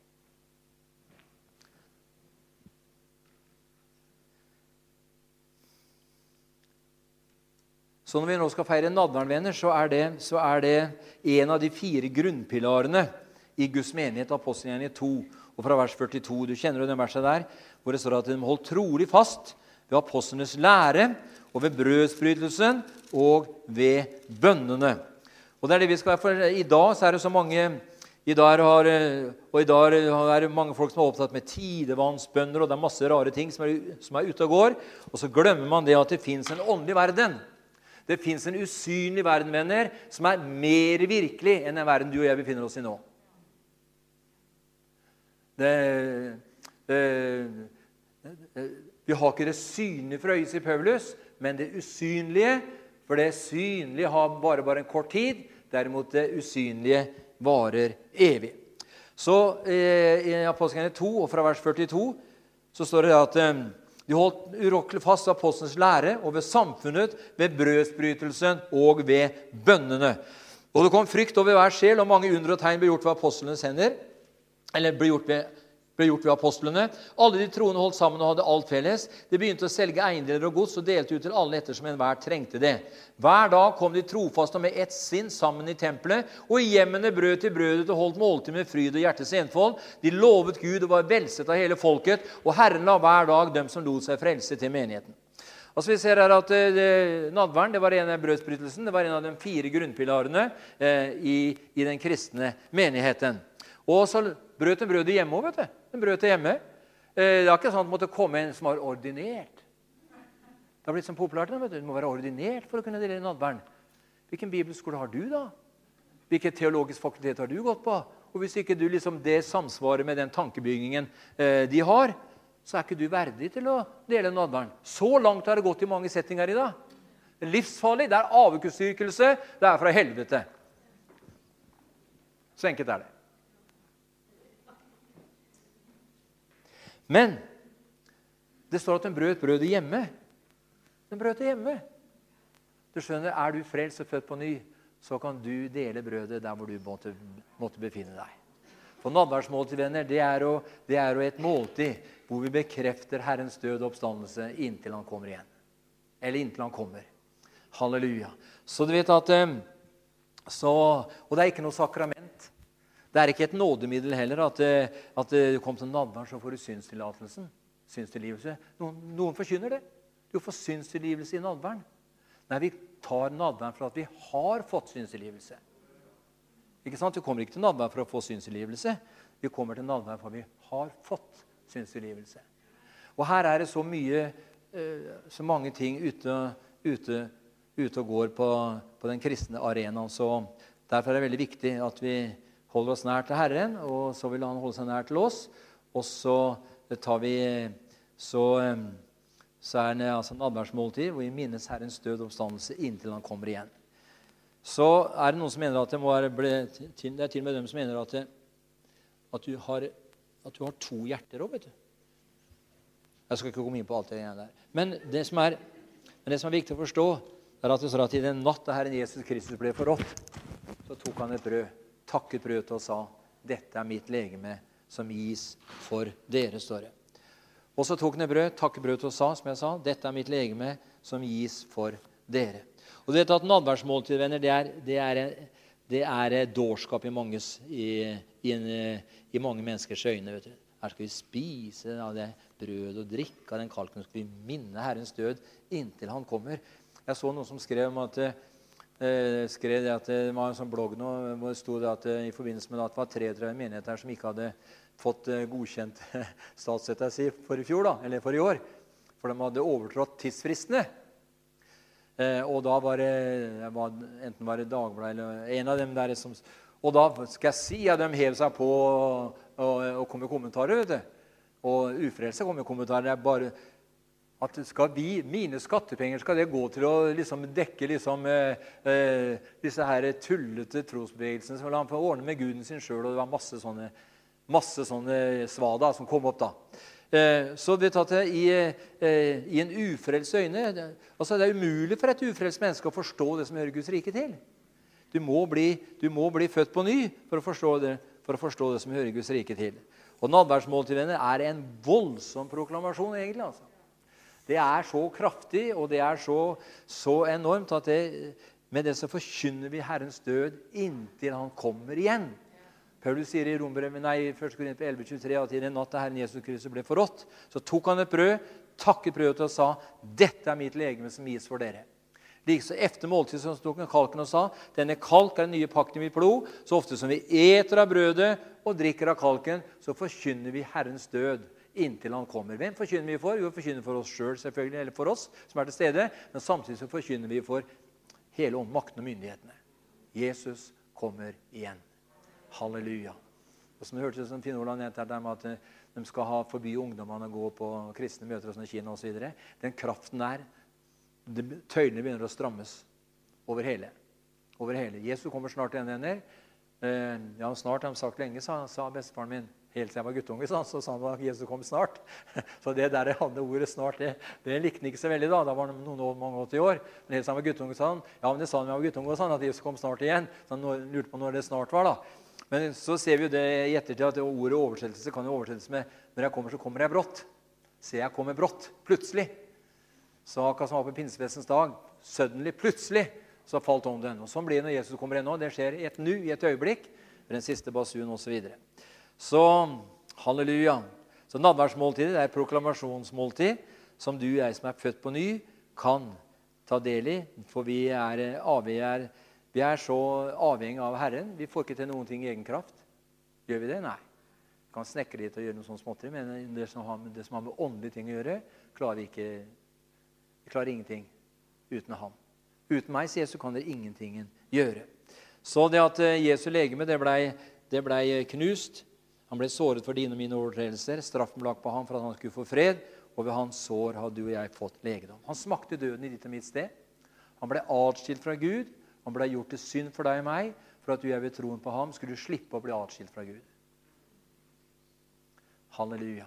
Så når vi nå skal feire nadveren, venner, så er, det, så er det en av de fire grunnpilarene i Guds menighet, apostelgjerningen 2, og fra vers 42. Du kjenner jo den verset der, hvor det står at de holdt trolig fast ved apostlenes lære og ved brødsbrytelsen og ved bønnene. Og det er det vi skal, være for I dag så er det så mange i dag har, og i dag er det mange folk som er opptatt med tidevannsbønner, og det er masse rare ting som er, som er ute og går. Og så glemmer man det at det fins en åndelig verden. Det fins en usynlig verden, venner, som er mer virkelig enn den verden du og jeg befinner oss i nå. Det, det, vi har ikke det synlige for øyet, sier Paulus, men det usynlige. For det synlige har bare, bare en kort tid. Derimot det usynlige varer evig. Så eh, I Apostelgjerningen 2 og fra vers 42 så står det at eh, de holdt urokkelig fast ved apostelens lære og ved samfunnet, ved brødsbrytelsen og ved bønnene. Og det kom frykt over hver sjel, og mange under og tegn ble gjort ved apostlenes hender. Eller ble gjort ved ble gjort ved apostlene. Alle de troende holdt sammen og hadde alt felles. De begynte å selge eiendeler og gods og delte ut til alle ettersom enhver trengte det. Hver dag kom de trofaste og med ett sinn sammen i tempelet, og i hjemmene brød til brødet og holdt måltid med fryd og hjertets enfold. De lovet Gud og var velsett av hele folket, og Herren la hver dag dem som lot seg frelse, til menigheten. Altså vi ser her at eh, Nadveren det var en av brødsbrytelsen, det var en av de fire grunnpilarene eh, i, i den kristne menigheten. Og så brøt hun brødet hjemme òg, vet du. Den brøt det hjemme. Eh, det er ikke sånn at det måtte komme en som var ordinert. Det har blitt sånn populært. vet Du Du må være ordinert for å kunne dele nattverden. Hvilken bibelskole har du, da? Hvilket teologisk fakultet har du gått på? Og Hvis ikke du liksom det samsvarer med den tankebyggingen eh, de har, så er ikke du verdig til å dele nadværen. Så langt har det gått i mange settinger i dag. Livsfarlig. Det er avukustyrkelse. Det er fra helvete. Så enkelt er det. Men det står at den brøt brødet hjemme. Den brøt det hjemme. Du skjønner, Er du frelst og født på ny, så kan du dele brødet der hvor du måtte, måtte befinne deg. For Nattverdsmåltid venner, det er, jo, det er jo et måltid hvor vi bekrefter Herrens død og oppstandelse inntil Han kommer igjen. Eller inntil Han kommer. Halleluja. Så du vet at eh, så, Og det er ikke noe sakrament. Det er ikke et nådemiddel heller at, eh, at eh, du kom til nadveren, så får du synstillatelsen. Synstilgivelse. Noen, noen forkynner det. Du får synstilgivelse i nadveren. Nei, vi tar nadveren for at vi har fått synstilgivelse. Ikke sant? Vi kommer ikke til nadveren for å få synstilgivelse. Vi kommer til nadveren for at vi har fått synstilgivelse. Og her er det så mye, eh, så mange ting ute, ute, ute og går på, på den kristne arenaen. Så derfor er det veldig viktig at vi holder oss nær til Herren, og så vil Han holde seg nær til oss. Og så tar vi så, så er det altså en nadværsmåltid hvor vi minnes Herrens død og oppstandelse inntil Han kommer igjen. Så er det noen som mener at det må være Det er til og med dem som mener at, det, at, du, har, at du har to hjerter òg, vet du. Jeg skal ikke komme inn på alt det der. Men det som er, men det som er viktig å forstå, er at det står at i den natt da Herren Jesus Kristus ble forrådt, så tok han et brød takket brødet og sa, 'Dette er mitt legeme, som gis for dere', står det. Og så tok han et brød, takket brødet og sa, som jeg sa, 'Dette er mitt legeme, som gis for dere'. Og du vet at Nadværsmåltid, venner, det er, det er, det er dårskap i, manges, i, i, i, mange menneskers øyne. vet du. Her skal vi spise av det brødet og drikke av den kalken. Skal vi minne Herrens død inntil Han kommer. Jeg så noen som skrev om at skrev det at det var en sånn blogg nå, hvor det sto at eh, i forbindelse med at det var 33 menigheter som ikke hadde fått eh, godkjent *laughs* statsstøtta si for i fjor, da, eller for i år. For de hadde overtrådt tidsfristene. Eh, og da var det var, enten var det Dagbladet eller en av dem der som Og da skal jeg si at de hev seg på og, og, og kom med kommentarer. vet du. Og ufrelse kom med kommentarer. Det er bare at skal vi, mine skattepenger skal det gå til å liksom dekke liksom, eh, eh, disse her tullete trosbevegelsene som han få ordne med guden sin sjøl. Og det var masse sånne, masse sånne svada som kom opp da. Eh, så vet at i, eh, i en ufrelst øyne altså det er umulig for et ufrelst menneske å forstå det som hører Guds rike til. Du må bli, du må bli født på ny for å, det, for å forstå det som hører Guds rike til. Og Nadværsmåltidene er en voldsom proklamasjon, egentlig. altså. Det er så kraftig, og det er så, så enormt at det, med det så forkynner vi Herrens død inntil Han kommer igjen. Paulus sier i Rombrevet, nei, 1. Korinter 11,23 at i den natt da Herren Jesus Kristus ble forrådt, så tok han et brød, takket brødet og sa, 'Dette er mitt legeme som gis for dere'. Likeså efter måltid så tok han kalken og sa, 'Denne kalk er den nye pakten i mitt blod.' Så ofte som vi eter av brødet og drikker av kalken, så forkynner vi Herrens død inntil han kommer. Hvem forkynner vi for? Jo, vi forkynner for oss sjøl, selv, selvfølgelig, eller for oss som er til stede. Men samtidig så forkynner vi for hele makten og myndighetene. Jesus kommer igjen. Halleluja. Og som hørtes som Finn Olav nevnte her, med at eh, de skal ha forby ungdommene å gå på kristne møter og Kina osv. Den kraften der Tøylene begynner å strammes over hele. Over hele. Jesus kommer snart igjen, venner. Eh, ja, snart har de sagt lenge, sa, sa bestefaren min. Helt siden jeg var guttunge, så, sa han at Jesus kom snart. *laughs* Så det der hadde ordet 'snart', det, det likte han ikke så veldig. Da Da var han noen år, mange 80 år. Men helt siden jeg var guttunge, sa han ja, men det sa han var guttunge, sa han, at Jesus kom snart igjen. Så han lurte på når det snart var. da. Men så ser vi jo det i ettertid at ordet oversettelse kan jo oversettes med 'når jeg kommer, så kommer jeg brått'. Se, jeg kommer brått. Plutselig. Så akkurat som var på pinsefestens dag. Suddenly, plutselig, så falt ånden. Og Sånn blir det når Jesus kommer nå. Det skjer i et nu, i et øyeblikk. Ved den siste basun osv. Så, halleluja. Så Nattverdsmåltidet er proklamasjonsmåltid som du jeg som er født på ny, kan ta del i. For vi er, vi er, vi er så avhengig av Herren. Vi får ikke til noen ting i egen kraft. Gjør vi det? Nei. Vi kan snekre litt og gjøre noe sånt småtteri, men det som, har, det som har med åndelige ting å gjøre, klarer vi ikke Vi klarer ingenting uten ham. Uten meg, sier Jesus, kan dere ingenting gjøre. Så det at eh, Jesu legeme det blei ble knust. Han ble såret for dine og mine overtredelser. Straffen ble lagt på ham for at han skulle få fred. Og ved hans sår har du og jeg fått legedom. Han smakte døden i ditt og mitt sted. Han ble atskilt fra Gud. Han ble gjort til synd for deg og meg. For at du og jeg ved troen på ham skulle slippe å bli atskilt fra Gud. Halleluja.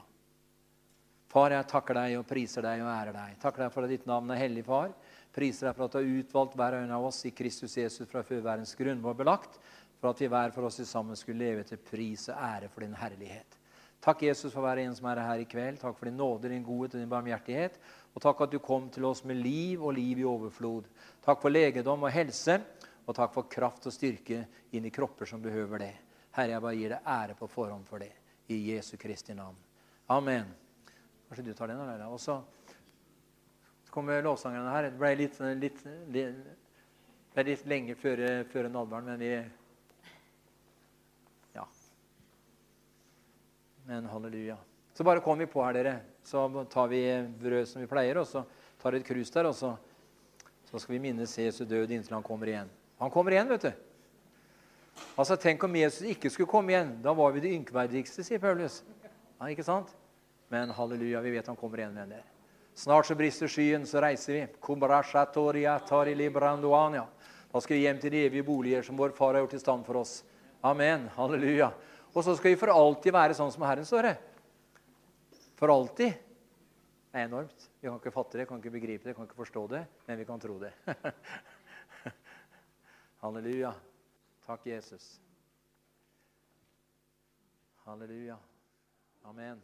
Far, jeg takker deg og priser deg og ærer deg. Takker deg for at ditt navn er hellig, far. Priser deg for at du har utvalgt hver en av oss i Kristus Jesus fra før verdens grunn var belagt, for at vi hver for oss sammen skulle leve til pris og ære for din herlighet. Takk, Jesus, for hver en som er her i kveld. Takk for din nåde, din godhet og din barmhjertighet. Og takk at du kom til oss med liv og liv i overflod. Takk for legedom og helse, og takk for kraft og styrke inn i kropper som behøver det. Herre, jeg bare gir deg ære på forhånd for det. I Jesu Kristi navn. Amen. Kanskje du tar den? Leila. Og så kommer lovsangerne her. Det ble litt, litt, litt, litt lenge før, før nadveren, men vi Men halleluja. Så bare kom vi på her, dere. Så tar vi brød som vi pleier, og så tar vi et krus der, og så, så skal vi minnes Jesu død inntil han kommer igjen. Han kommer igjen, vet du. Altså, Tenk om Jesus ikke skulle komme igjen. Da var vi det ynkverdigste, sier Paulus. Ja, ikke sant? Men halleluja, vi vet han kommer igjen, venner. Snart så brister skyen, så reiser vi. Da skal vi hjem til de evige boliger som vår far har gjort i stand for oss. Amen. Halleluja. Og så skal vi for alltid være sånn som Herren står her. For alltid. Det er enormt. Vi kan ikke fatte det, kan ikke begripe det, kan ikke forstå det, men vi kan tro det. *laughs* Halleluja. Takk, Jesus. Halleluja. Amen.